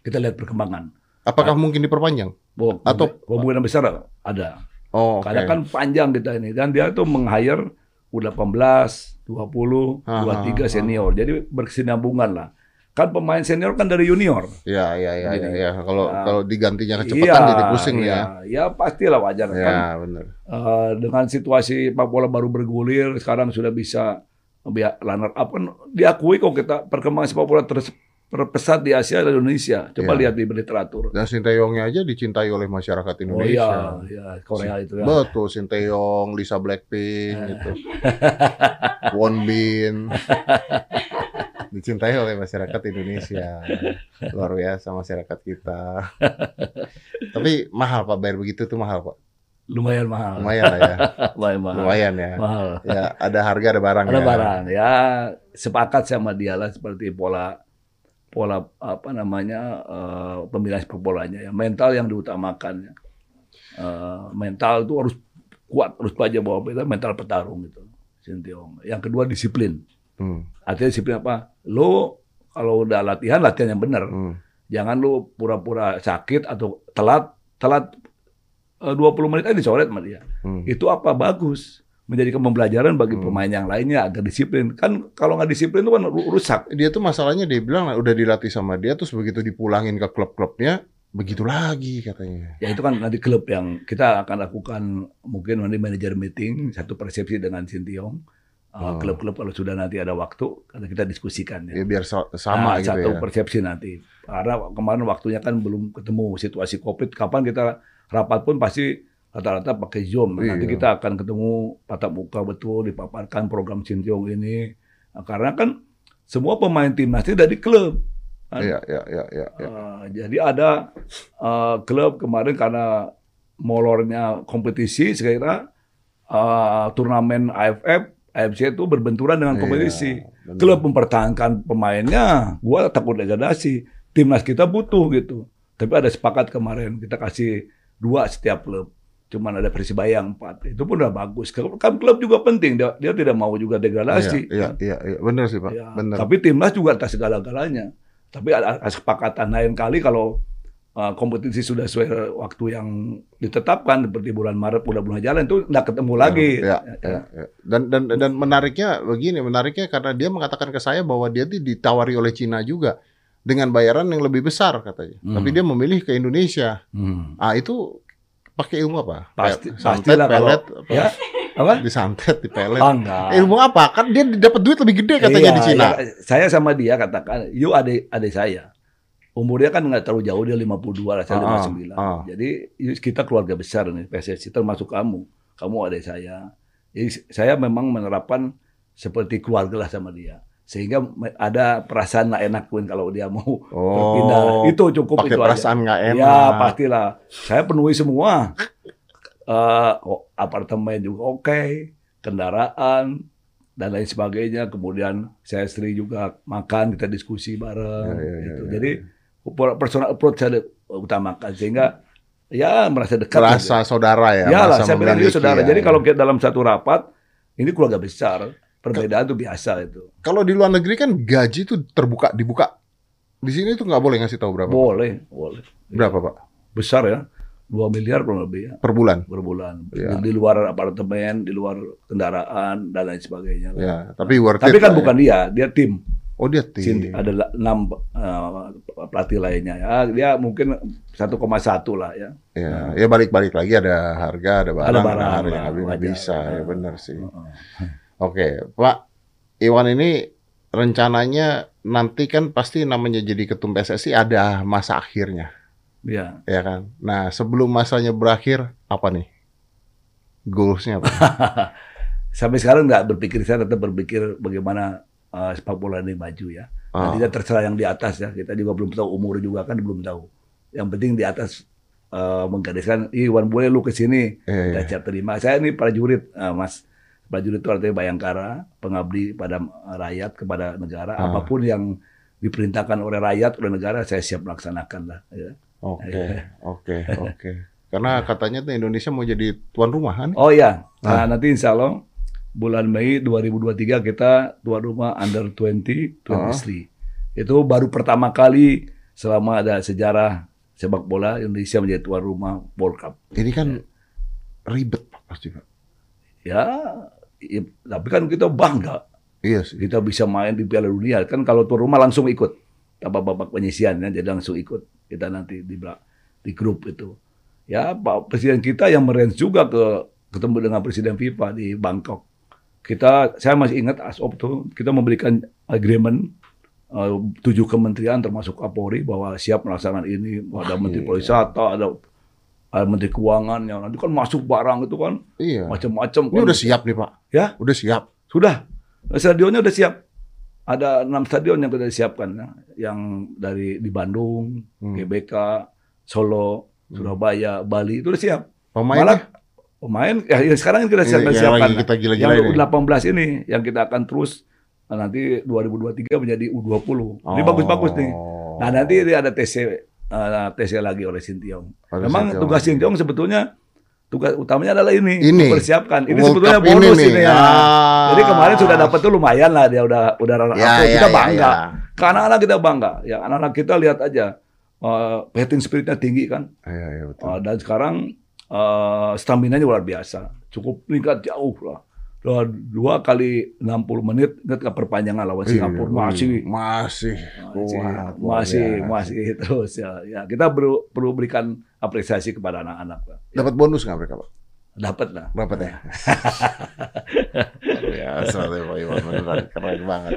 Kita lihat perkembangan. apakah mungkin diperpanjang? Bahwa Atau- kemungkinan besar ada. Oh, oke. Karena kan panjang kita ini dan dia tuh meng-hire U18, 20, Ah, 23 ah, senior. Jadi berkesinambungan lah. Kan pemain senior kan dari junior. Ya, ya, ya, ya, Gini. ya. Kalau Ya. kalau digantinya kecepatan jadi pusing nih ya. Ya pastilah wajar kan. Ya, benar. Eh, dengan situasi sepak bola baru bergulir, sekarang sudah bisa biar runner up kan diakui kok kita perkembangan sepak bola ter- terpesat di Asia dan Indonesia. Coba Iya. lihat di literatur. Dan Sinteyongnya aja dicintai oleh masyarakat Oh Indonesia. iya, ya Korea itu ya. Betul, Sinteyong, Lisa Blackpink Eh. gitu. Won Bin. [laughs] Dicintai oleh masyarakat Indonesia. Luar biasa masyarakat kita. [laughs] Tapi mahal Pak, bayar begitu tuh mahal Pak. Lumayan mahal. Lumayan lah ya. [laughs] Lumayan mahal. Lumayan ya. Mahal. Ya, ada harga ada barang Ada ya. barang ya sepakat sama dia lah seperti pola pola apa namanya eh, pemilihan sepak bolanya ya mental yang diutamakan ya. Eh, mental itu harus kuat harus baja bahwa kita mental petarung gitu Sintiong. Yang kedua disiplin. Hmm, Artinya disiplin apa? Lo kalau udah latihan latihan yang benar. hmm. Jangan lu pura-pura sakit atau telat telat eh, 20 menit aja dicoret sama dia. Hmm. Itu apa bagus menjadi pembelajaran bagi Hmm. pemain yang lainnya agar disiplin. Kan kalau nggak disiplin itu kan ru- rusak. Dia tuh masalahnya dia bilang udah dilatih sama dia terus begitu dipulangin ke klub-klubnya begitu lagi katanya. Ya itu kan nanti klub yang kita akan lakukan mungkin nanti manajer meeting satu persepsi dengan Sintiong. Uh, Oh. Klub-klub kalau sudah nanti ada waktu karena kita diskusikan ya. Ya biar sa- sama Nah, gitu satu ya. persepsi nanti. Karena kemarin waktunya kan belum ketemu situasi Covid. Kapan kita rapat pun pasti rata-rata pakai Zoom. Nah, Nanti Iya. kita akan ketemu tatap muka betul, dipaparkan program Sintiong ini. Nah, karena kan semua pemain timnas itu dari klub. Kan? Iya, iya, iya, iya. iya. Uh, jadi ada uh, klub kemarin karena molornya kompetisi, saya kira uh, turnamen AFF AFC itu berbenturan dengan Iya, kompetisi. benar. Klub mempertahankan pemainnya, gua takut degradasi. Timnas kita butuh gitu. Tapi ada sepakat kemarin kita kasih dua setiap klub. Cuman ada Persibaya yang empat. Itu pun udah bagus. Kan klub juga penting. Dia, dia tidak mau juga degradasi. Iya, iya, iya, benar sih Pak. Ya, benar. Tapi timnas juga atas segala-galanya. Tapi ada, ada kesepakatan lain kali kalau uh, kompetisi sudah sesuai waktu yang ditetapkan seperti bulan Maret udah bulan jalan itu nggak ketemu lagi. Ya, ya, ya. Dan dan dan menariknya begini, menariknya karena dia mengatakan ke saya bahwa dia tuh ditawari oleh Cina juga dengan bayaran yang lebih besar katanya. Hmm. Tapi dia memilih ke Indonesia. Hmm. Ah itu pakai ilmu apa? Pasti santet, pastilah pelet, apa? ya apa? disantet, dipelet. Ah, enggak. Ilmu apa? Kan dia dapat duit lebih gede katanya Iya, di Cina. iya. saya sama dia katakan, yuk adik adik saya. Umurnya kan nggak terlalu jauh dia 52 lah, saya Ah, 59. ah. Jadi kita keluarga besar nih PSSI termasuk kamu. Kamu adik saya. Jadi saya memang menerapkan seperti keluarga lah sama dia. Sehingga ada perasaan nggak enak pun kalau dia mau berpindah. Itu cukup pakai itu perasaan nggak enak. Ya pastilah. Saya penuhi semua. Eh, oh, apartemen juga oke, kendaraan dan lain sebagainya. Kemudian saya istri juga makan, kita diskusi bareng. Ya, ya, ya, gitu. ya. Jadi personal approach saya utamakan sehingga ya merasa dekat. lah. Merasa saudara ya. Ya lah, merasa saya bilang memiliki saudara. ya. Jadi kalau kita dalam satu rapat, ini keluarga besar. Perbedaan itu biasa itu. kalau di luar negeri kan gaji itu terbuka dibuka. Di sini tuh nggak boleh ngasih tahu berapa. Boleh, boleh. Berapa Pak? Besar ya. 2 miliar kurang lebih ya. Per bulan. per bulan. Ya. Di luar apartemen, di luar kendaraan dan lain sebagainya. Ya, tapi worth Tapi it kan lah bukan ya. dia, dia tim. Oh dia tim. Tim. Ada enam uh, pelatih lainnya. Ya, dia mungkin 1,1 lah ya. Ya, ya balik-balik lagi ada harga, ada barang, Ada ada, barang, harga, lah, nggak bisa, ya Ya. benar sih. Heeh. Oke, Pak Iwan ini rencananya nanti kan pasti namanya jadi ketum PSSI ada masa akhirnya, Ya. ya kan? Nah sebelum masanya berakhir apa nih goalsnya apa? [laughs] Sampai sekarang nggak berpikir saya tetap berpikir bagaimana uh, sepak bola ini maju ya. Ah. Nanti terserah yang di atas ya. Kita juga belum tahu umur juga kan belum tahu. Yang penting di atas uh, menggariskan, Iwan boleh lu ke sini. Iya, iya. Siap terima. Saya ini prajurit, uh, Mas. Prajurit itu artinya bayangkara, pengabdi pada rakyat, kepada negara. Ah. Apa pun yang diperintahkan oleh rakyat, oleh negara, saya siap melaksanakan lah. Ya. Oke, oke, oke. Karena katanya tuh Indonesia mau jadi tuan rumah kan? Oh iya, nah, Ah. nanti insya Allah bulan Mei 2023 kita tuan rumah under 20, 23. Itu baru pertama kali selama ada sejarah sepak bola Indonesia menjadi tuan rumah World Cup. Ini kan ribet Pak, pasti Pak. Ya, i- tapi kan kita bangga Iya sih. kita bisa main di Piala Dunia. Kan kalau tuan rumah langsung ikut tanpa babak penyisian ya, jadi langsung ikut kita nanti di di grup itu. Ya, Pak Presiden kita yang merange juga ke ketemu dengan Presiden FIFA di Bangkok. Kita, saya masih ingat ASOP tuh kita memberikan agreement eh, tujuh kementerian termasuk Kapolri bahwa siap melaksanakan ini. Ada Menteri iya. Pariwisata, ada, ada Menteri Keuangan yang nanti kan masuk barang itu kan Iya. macam-macam. Ini kan. udah siap nih Pak. Ya, Udah siap. sudah. Stadionnya udah siap. Ada enam stadion yang kita siapkan. ya. Yang dari di Bandung, Hmm. GBK, Solo, Surabaya, Bali itu udah siap. Pemainnya Malah pemain ya, ya sekarang kita Ini siapkan yang kita gila-gila yang ini. U18 ini yang kita akan terus nah, nanti 2023 menjadi U20. Ini Oh. bagus-bagus nih. Nah, nanti ini ada TC eh, TC lagi oleh Sintiong. Memang Sintiong. tugas Sintiong sebetulnya tugas utamanya adalah ini, Ini. mempersiapkan. Ini World sebetulnya Cup bonus ini ini, ya. Ah. Jadi kemarin sudah dapat tuh lumayan lah dia udah udah runner Ya, up. ya, kita ya, bangga. ya. Karena anak kita bangga. Ya anak-anak kita lihat aja eh fighting spiritnya tinggi kan. Iya, iya betul. Eh, dan sekarang eh stamina nya luar biasa. Cukup meningkat jauh lah. Dua, dua kali 60 menit ingat ke perpanjangan lawan Iya, Singapura iya. masih masih masih kuat, masih, biasa. masih terus ya. ya kita perlu perlu berikan apresiasi kepada anak-anak Pak. Dapat bonus nggak mereka, Pak? Dapat lah Dapat ya? [laughs] Biasa deh Pak Iwan, beneran keren banget.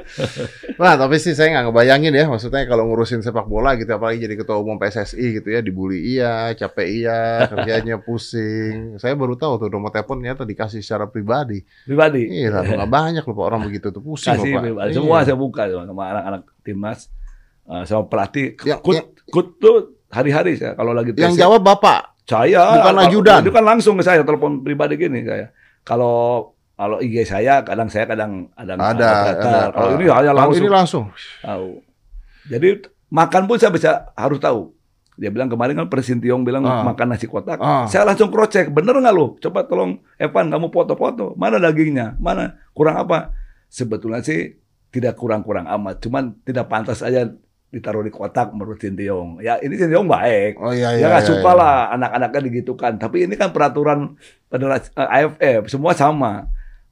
Nah, tapi sih saya nggak ngebayangin ya, maksudnya kalau ngurusin sepak bola gitu, apalagi jadi ketua umum PSSI gitu ya, dibully iya, capek iya, kerjanya pusing. Saya baru tahu tuh nomor telepon ternyata dikasih secara pribadi. pribadi Iya, nggak [laughs] banyak loh Pak orang begitu tuh pusing kasih loh Pak. pribadi. Iya. semua saya buka sama anak-anak timnas eh, sama pelatih Yang- kut yang- kut tuh hari-hari saya kalau lagi Yang jawab Bapak. Saya bukan ajudan. itu kan langsung ke saya telepon pribadi gini saya kalau kalau IG saya kadang saya kadang ada Ada, operator. ada. Kalau Ah. ini hanya Kalau langsung ini langsung. tahu. Jadi makan pun saya bisa harus tahu. Dia bilang kemarin kan Presiden Tiong bilang Ah. makan nasi kotak. Ah. Saya langsung cross check, bener nggak lo? Coba tolong Evan kamu foto-foto. Mana dagingnya? Mana kurang apa? Sebetulnya sih tidak kurang-kurang amat, cuman tidak pantas aja ditaruh di kotak menurut Sintiong. Ya ini Sintiong baik. Oh iya Dia iya. nggak iya, suka iya. lah anak-anaknya digitukan. Tapi ini kan peraturan federasi eh, AFF semua sama.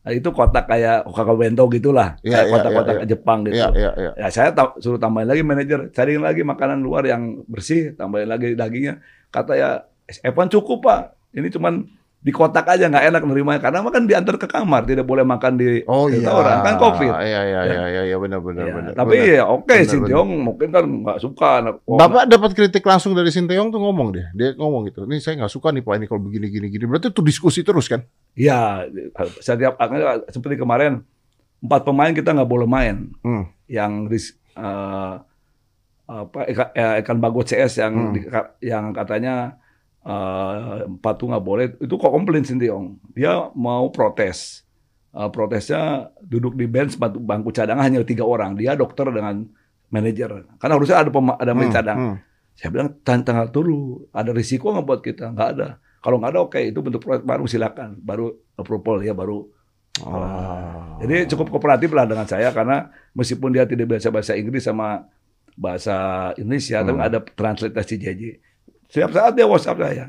Nah, itu kotak kayak Bento gitulah, Iya, kayak iya, kotak-kotak iya, iya. Jepang gitu. Iya iya iya. Ya saya ta- suruh tambahin lagi manajer, cariin lagi makanan luar yang bersih, tambahin lagi dagingnya. Kata ya, Evan cukup pak. Ini cuman di kotak aja nggak enak nerimanya karena makan diantar ke kamar, tidak boleh makan di Oh iya. orang kan covid. Iya iya Ya. iya iya iya benar benar Ya, benar. tapi benar. ya oke Benar, Sintiong mungkin kan nggak suka. Oh, Bapak dapat kritik langsung dari Sinteyong tuh ngomong dia. Dia ngomong gitu. Ini saya nggak suka nih Pak ini kalau begini gini gini. Berarti itu diskusi terus kan? Ya, setiap seperti kemarin empat pemain kita nggak boleh main. Hmm. Yang ris- eh, apa Eka- eh, Bagot CS yang Hmm. di- yang katanya eh, empat tuh nggak boleh. Itu kok komplain Sintiong. Dia mau protes. Eh, protesnya duduk di bench bangku- bangku cadangan hanya tiga orang. Dia dokter dengan manajer. Karena harusnya ada pema- ada Hmm, cadang. hmm. Saya bilang tang- tanggal dulu, ada risiko nggak buat kita? Nggak ada. Kalau nggak ada oke, itu bentuk proyek baru silakan, baru approval ya baru. Oh. Jadi cukup kooperatif lah dengan saya karena meskipun dia tidak biasa bahasa Inggris sama bahasa Indonesia, tapi Hmm. ada translitasi JJ. Setiap saat dia WhatsApp saya.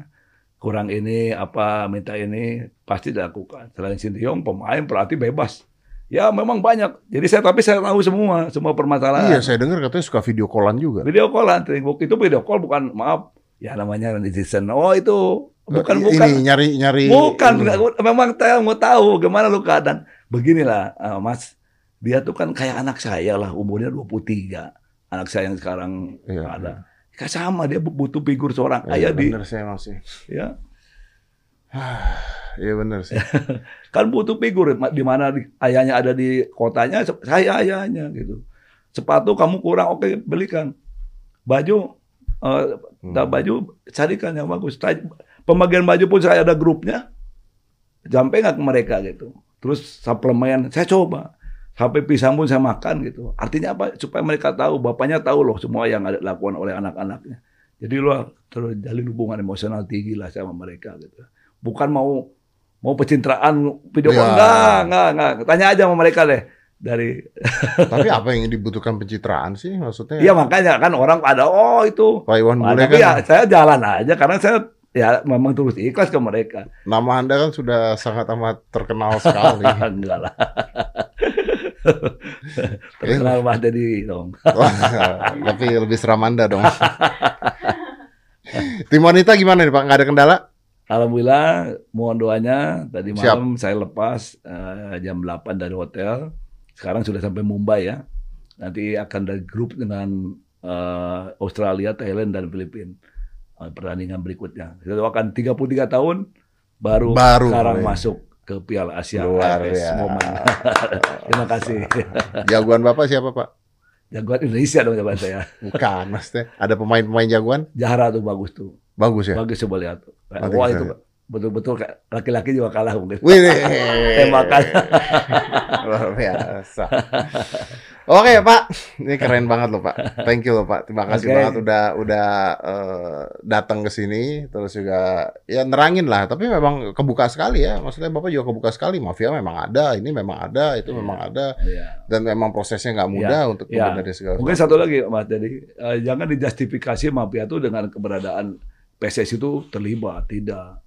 Kurang ini apa minta ini pasti dilakukan. Selain Sintiong pemain pelatih bebas. Ya memang banyak. Jadi saya tapi saya tahu semua semua permasalahan. Iya, saya dengar katanya suka video callan juga. Video call lah, itu video call bukan maaf ya namanya netizen. Oh itu bukan Ini bukan nyari nyari bukan ini. memang saya mau tahu gimana lu keadaan. Beginilah eh, Mas, dia tuh kan kayak anak saya lah umurnya 23. Anak saya yang sekarang Iya, ada. Kayak sama dia butuh figur seorang Iya, ayah di bener saya masih. ya [sighs] Iya benar sih. [laughs] kan butuh figur di mana ayahnya ada di kotanya saya ayahnya gitu. Sepatu kamu kurang oke belikan. Baju eh, Hmm. Baju carikan yang bagus. Pembagian baju pun saya ada grupnya. Sampai nggak ke mereka gitu. Terus suplemen saya coba. Sampai pisang pun saya makan gitu. Artinya apa? Supaya mereka tahu, bapaknya tahu loh semua yang ada lakukan oleh anak-anaknya. Jadi lo terjalin hubungan emosional tinggi lah sama mereka gitu. Bukan mau mau pencitraan video call Ya. enggak, enggak, enggak. Tanya aja sama mereka deh dari [laughs] Tapi apa yang dibutuhkan pencitraan sih maksudnya? Iya makanya kan orang ada oh itu Pak Iwan Nah, ya kan saya jalan aja karena saya ya memang terus ikhlas ke mereka. nama Anda kan sudah sangat amat terkenal sekali. [laughs] Enggak lah. [laughs] Terkenal Mas Dedi dong. Wah, [laughs] tapi lebih seram Anda dong. Tim wanita gimana nih Pak? Nggak ada kendala? Alhamdulillah mohon doanya tadi Siap. malam saya lepas eh, jam 8 dari hotel. Sekarang sudah sampai Mumbai ya. Nanti akan ada grup dengan eh, Australia, Thailand dan Filipina. Eh, pertandingan berikutnya. Kita doakan 33 tahun baru, Baru, sekarang ya. masuk ke Piala Asia Luar AFS biasa. Momen. [laughs] Terima kasih. Jagoan Bapak siapa Pak? Jagoan Indonesia dong jagoan saya. [laughs] Bukan, maksudnya. Ada pemain-pemain jagoan? Jahara tuh bagus tuh. Bagus ya? Bagus coba lihat. Nanti Wah kita itu lihat. Betul-betul laki-laki juga kalah mungkin. Wih, [laughs] Tembakan. Luar biasa. Oke Pak, ini keren banget loh Pak. Thank you loh Pak. Terima kasih Oke. banget udah udah eh, datang ke sini. Terus juga ya nerangin lah. Tapi memang kebuka sekali ya. Maksudnya Bapak juga kebuka sekali. Mafia memang ada, ini memang ada, itu Iya. memang ada. Iya. Dan memang prosesnya nggak mudah untuk Iya. membenahi segala Mungkin satu lagi Mas jadi eh, jangan dijustifikasi mafia itu dengan keberadaan PSSI itu terlibat, tidak.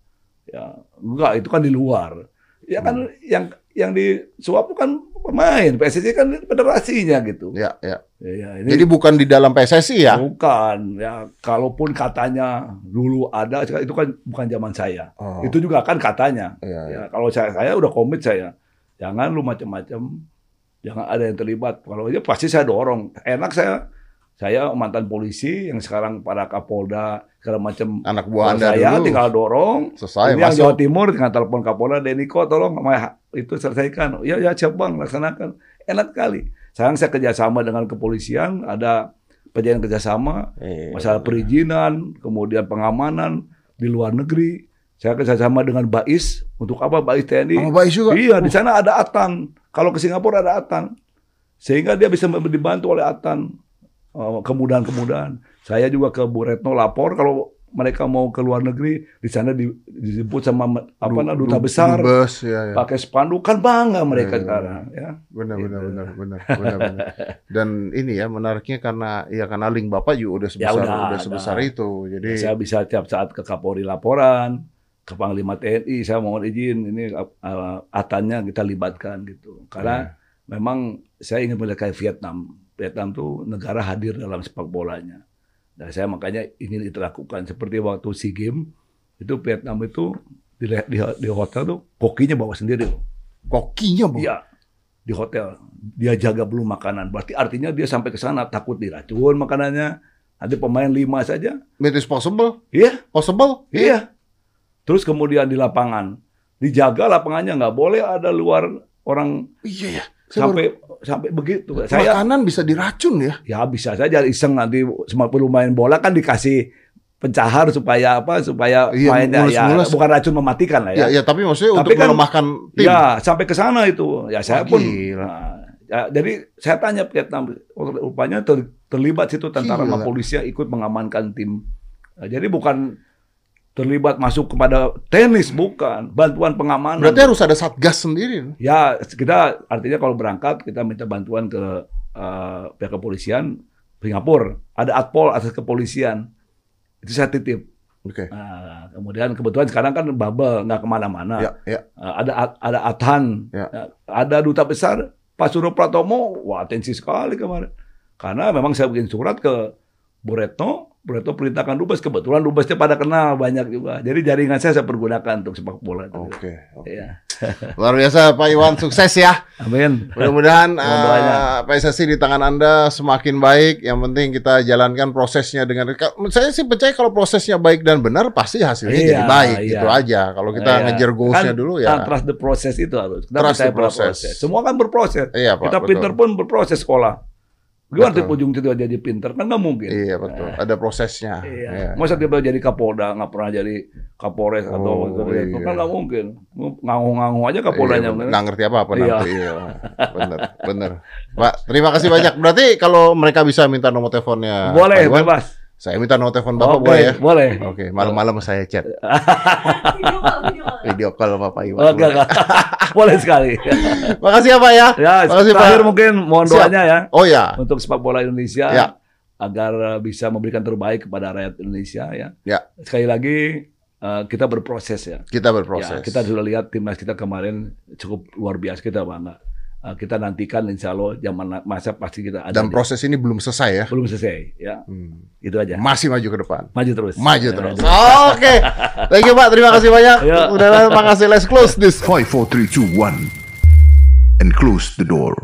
Ya, enggak itu kan di luar. Ya kan Hmm. yang yang disuap kan pemain, PSSI kan federasinya gitu. Ya, ya. Ya, ya, ini Jadi bukan di dalam PSSI ya? bukan ya kalaupun katanya dulu ada itu kan bukan zaman saya. Oh, Itu juga kan katanya. iya, iya. Ya, kalau saya saya udah komit saya. Jangan lu macam-macam. Jangan ada yang terlibat. Kalau aja pasti saya dorong. Enak saya saya mantan polisi yang sekarang para Kapolda segala macam. Anak buah Anda saya dulu. tinggal dorong. Selesai Ini yang Jawa. Timur tinggal telepon Kapolda Deniko tolong sama itu selesaikan. Ya ya siap Bang laksanakan. Enak kali. Sekarang saya kerjasama dengan kepolisian ada perjanjian kerjasama Iya. masalah perizinan, kemudian pengamanan di luar negeri. Saya kerjasama dengan Bais. Untuk apa Bais TNI? Sama Bais juga? Iya, di sana ada Atan. Kalau ke Singapura ada Atan. Sehingga dia bisa dibantu oleh Atan. Eh, kemudahan-kemudahan. Saya juga ke Bu Retno lapor kalau mereka mau ke luar negeri di sana di- dijemput sama apa Du- namanya duta du- besar dubes, ya, ya. pakai spanduk kan bangga mereka Iya, iya. sekarang ya Benar, Gitu. benar, benar, benar, benar, benar. [laughs] Dan ini ya menariknya karena ya karena link bapak juga udah sebesar udah, udah sebesar udah. itu. Jadi saya bisa tiap saat ke Kapolri laporan ke Panglima TNI saya mohon izin ini uh, atannya kita libatkan gitu karena memang saya ingin melihat Vietnam. Vietnam tuh negara hadir dalam sepak bolanya. Dan saya makanya ingin itu lakukan seperti waktu SEA Games itu Vietnam itu di, di, di hotel tuh kokinya bawa sendiri loh. kokinya bu. Iya. Di hotel. Dia jaga belum makanan. Berarti artinya dia sampai ke sana takut diracun makanannya. Ada pemain lima saja. It is possible, iya. Possible. Iya. Terus kemudian di lapangan. Dijaga lapangannya. Nggak boleh ada luar orang Iya ya. Saya sampai sampai begitu. Saya makanan bisa diracun ya. ya bisa saja iseng nanti perlu main bola kan dikasih pencahar supaya apa supaya Iya, mainnya ya mulus-mulus. bukan racun mematikan lah Ya, ya. ya tapi maksudnya Tapi untuk kan- melemahkan tim. Ya sampai ke sana itu. Ya saya Wah, pun. gila. Nah, ya, jadi saya tanya Vietnam, rupanya ter- terlibat situ tentara sama polisi ikut mengamankan tim. Nah, jadi bukan terlibat masuk kepada tenis, bukan bantuan pengamanan. Berarti harus ada satgas sendiri. Ya kita artinya kalau berangkat kita minta bantuan ke eh, pihak kepolisian Singapura. Ada atpol atas kepolisian. Itu saya titip. Oke. Nah, kemudian kebetulan sekarang kan bubble nggak ke mana-mana. Ya, ya. Uh, ada ada Atan, Ya. uh, ada duta besar Pak Suruh Pratomo, wah atensi sekali kemarin. Karena memang saya bikin surat ke Bu Retno, Retno perintahkan dubes, kebetulan dubesnya pada kenal banyak juga. Jadi jaringan saya saya pergunakan untuk sepak bola. itu. Oke. oke. Iya. [laughs] Luar biasa Pak Iwan, sukses ya. Amin. Mudah-mudahan [laughs] doanya. eh, PSSI di tangan Anda semakin baik. Yang penting kita jalankan prosesnya dengan saya sih percaya kalau prosesnya baik dan benar pasti hasilnya Iya, jadi baik iya. gitu aja. Kalau kita Iya. ngejar goalsnya Kan, dulu ya. trust the process itu harus. Kita Trust the process. proses. Semua kan berproses. Iya, Pak, Kita betul. pinter pun berproses sekolah. Gimana tipe ujung tiba jadi pinter kan nggak mungkin. Iya betul. Ada prosesnya. Iya. Iya. Masa tiba jadi Kapolda nggak pernah jadi Kapolres atau Oh, itu iya. kan nggak mungkin. Ngangu-ngangu aja Kapoldanya. Iya, nggak ngerti apa-apa Iya. nanti. Iya. Bener, bener. Pak, terima kasih banyak. Berarti kalau mereka bisa minta nomor teleponnya Boleh, bebas. Saya minta nomor telepon Bapak Oke, boleh ya? boleh. Oke, malam-malam saya chat. Video call, video call. Video call Bapak Iwan. Oke, oke. [laughs] boleh sekali. Makasih ya Pak ya. ya, Makasih, terakhir Pak. mungkin mohon Siap. doanya ya Oh ya. untuk sepak bola Indonesia Ya. agar bisa memberikan terbaik kepada rakyat Indonesia ya. Ya. Sekali lagi uh, kita berproses ya. Kita berproses. Ya, kita sudah lihat timnas kita kemarin cukup luar biasa kita bangga. Uh, kita nantikan insya Allah zaman masa pasti kita ada. Dan proses ini belum selesai ya. belum selesai ya. Hmm. Itu aja. Masih maju ke depan. Maju terus. Maju terus. Oke. Thank you Pak. Terima kasih banyak. Ya. Udah terima kasih. Let's close this. 5, 4, 3, 2, 1. And close the door.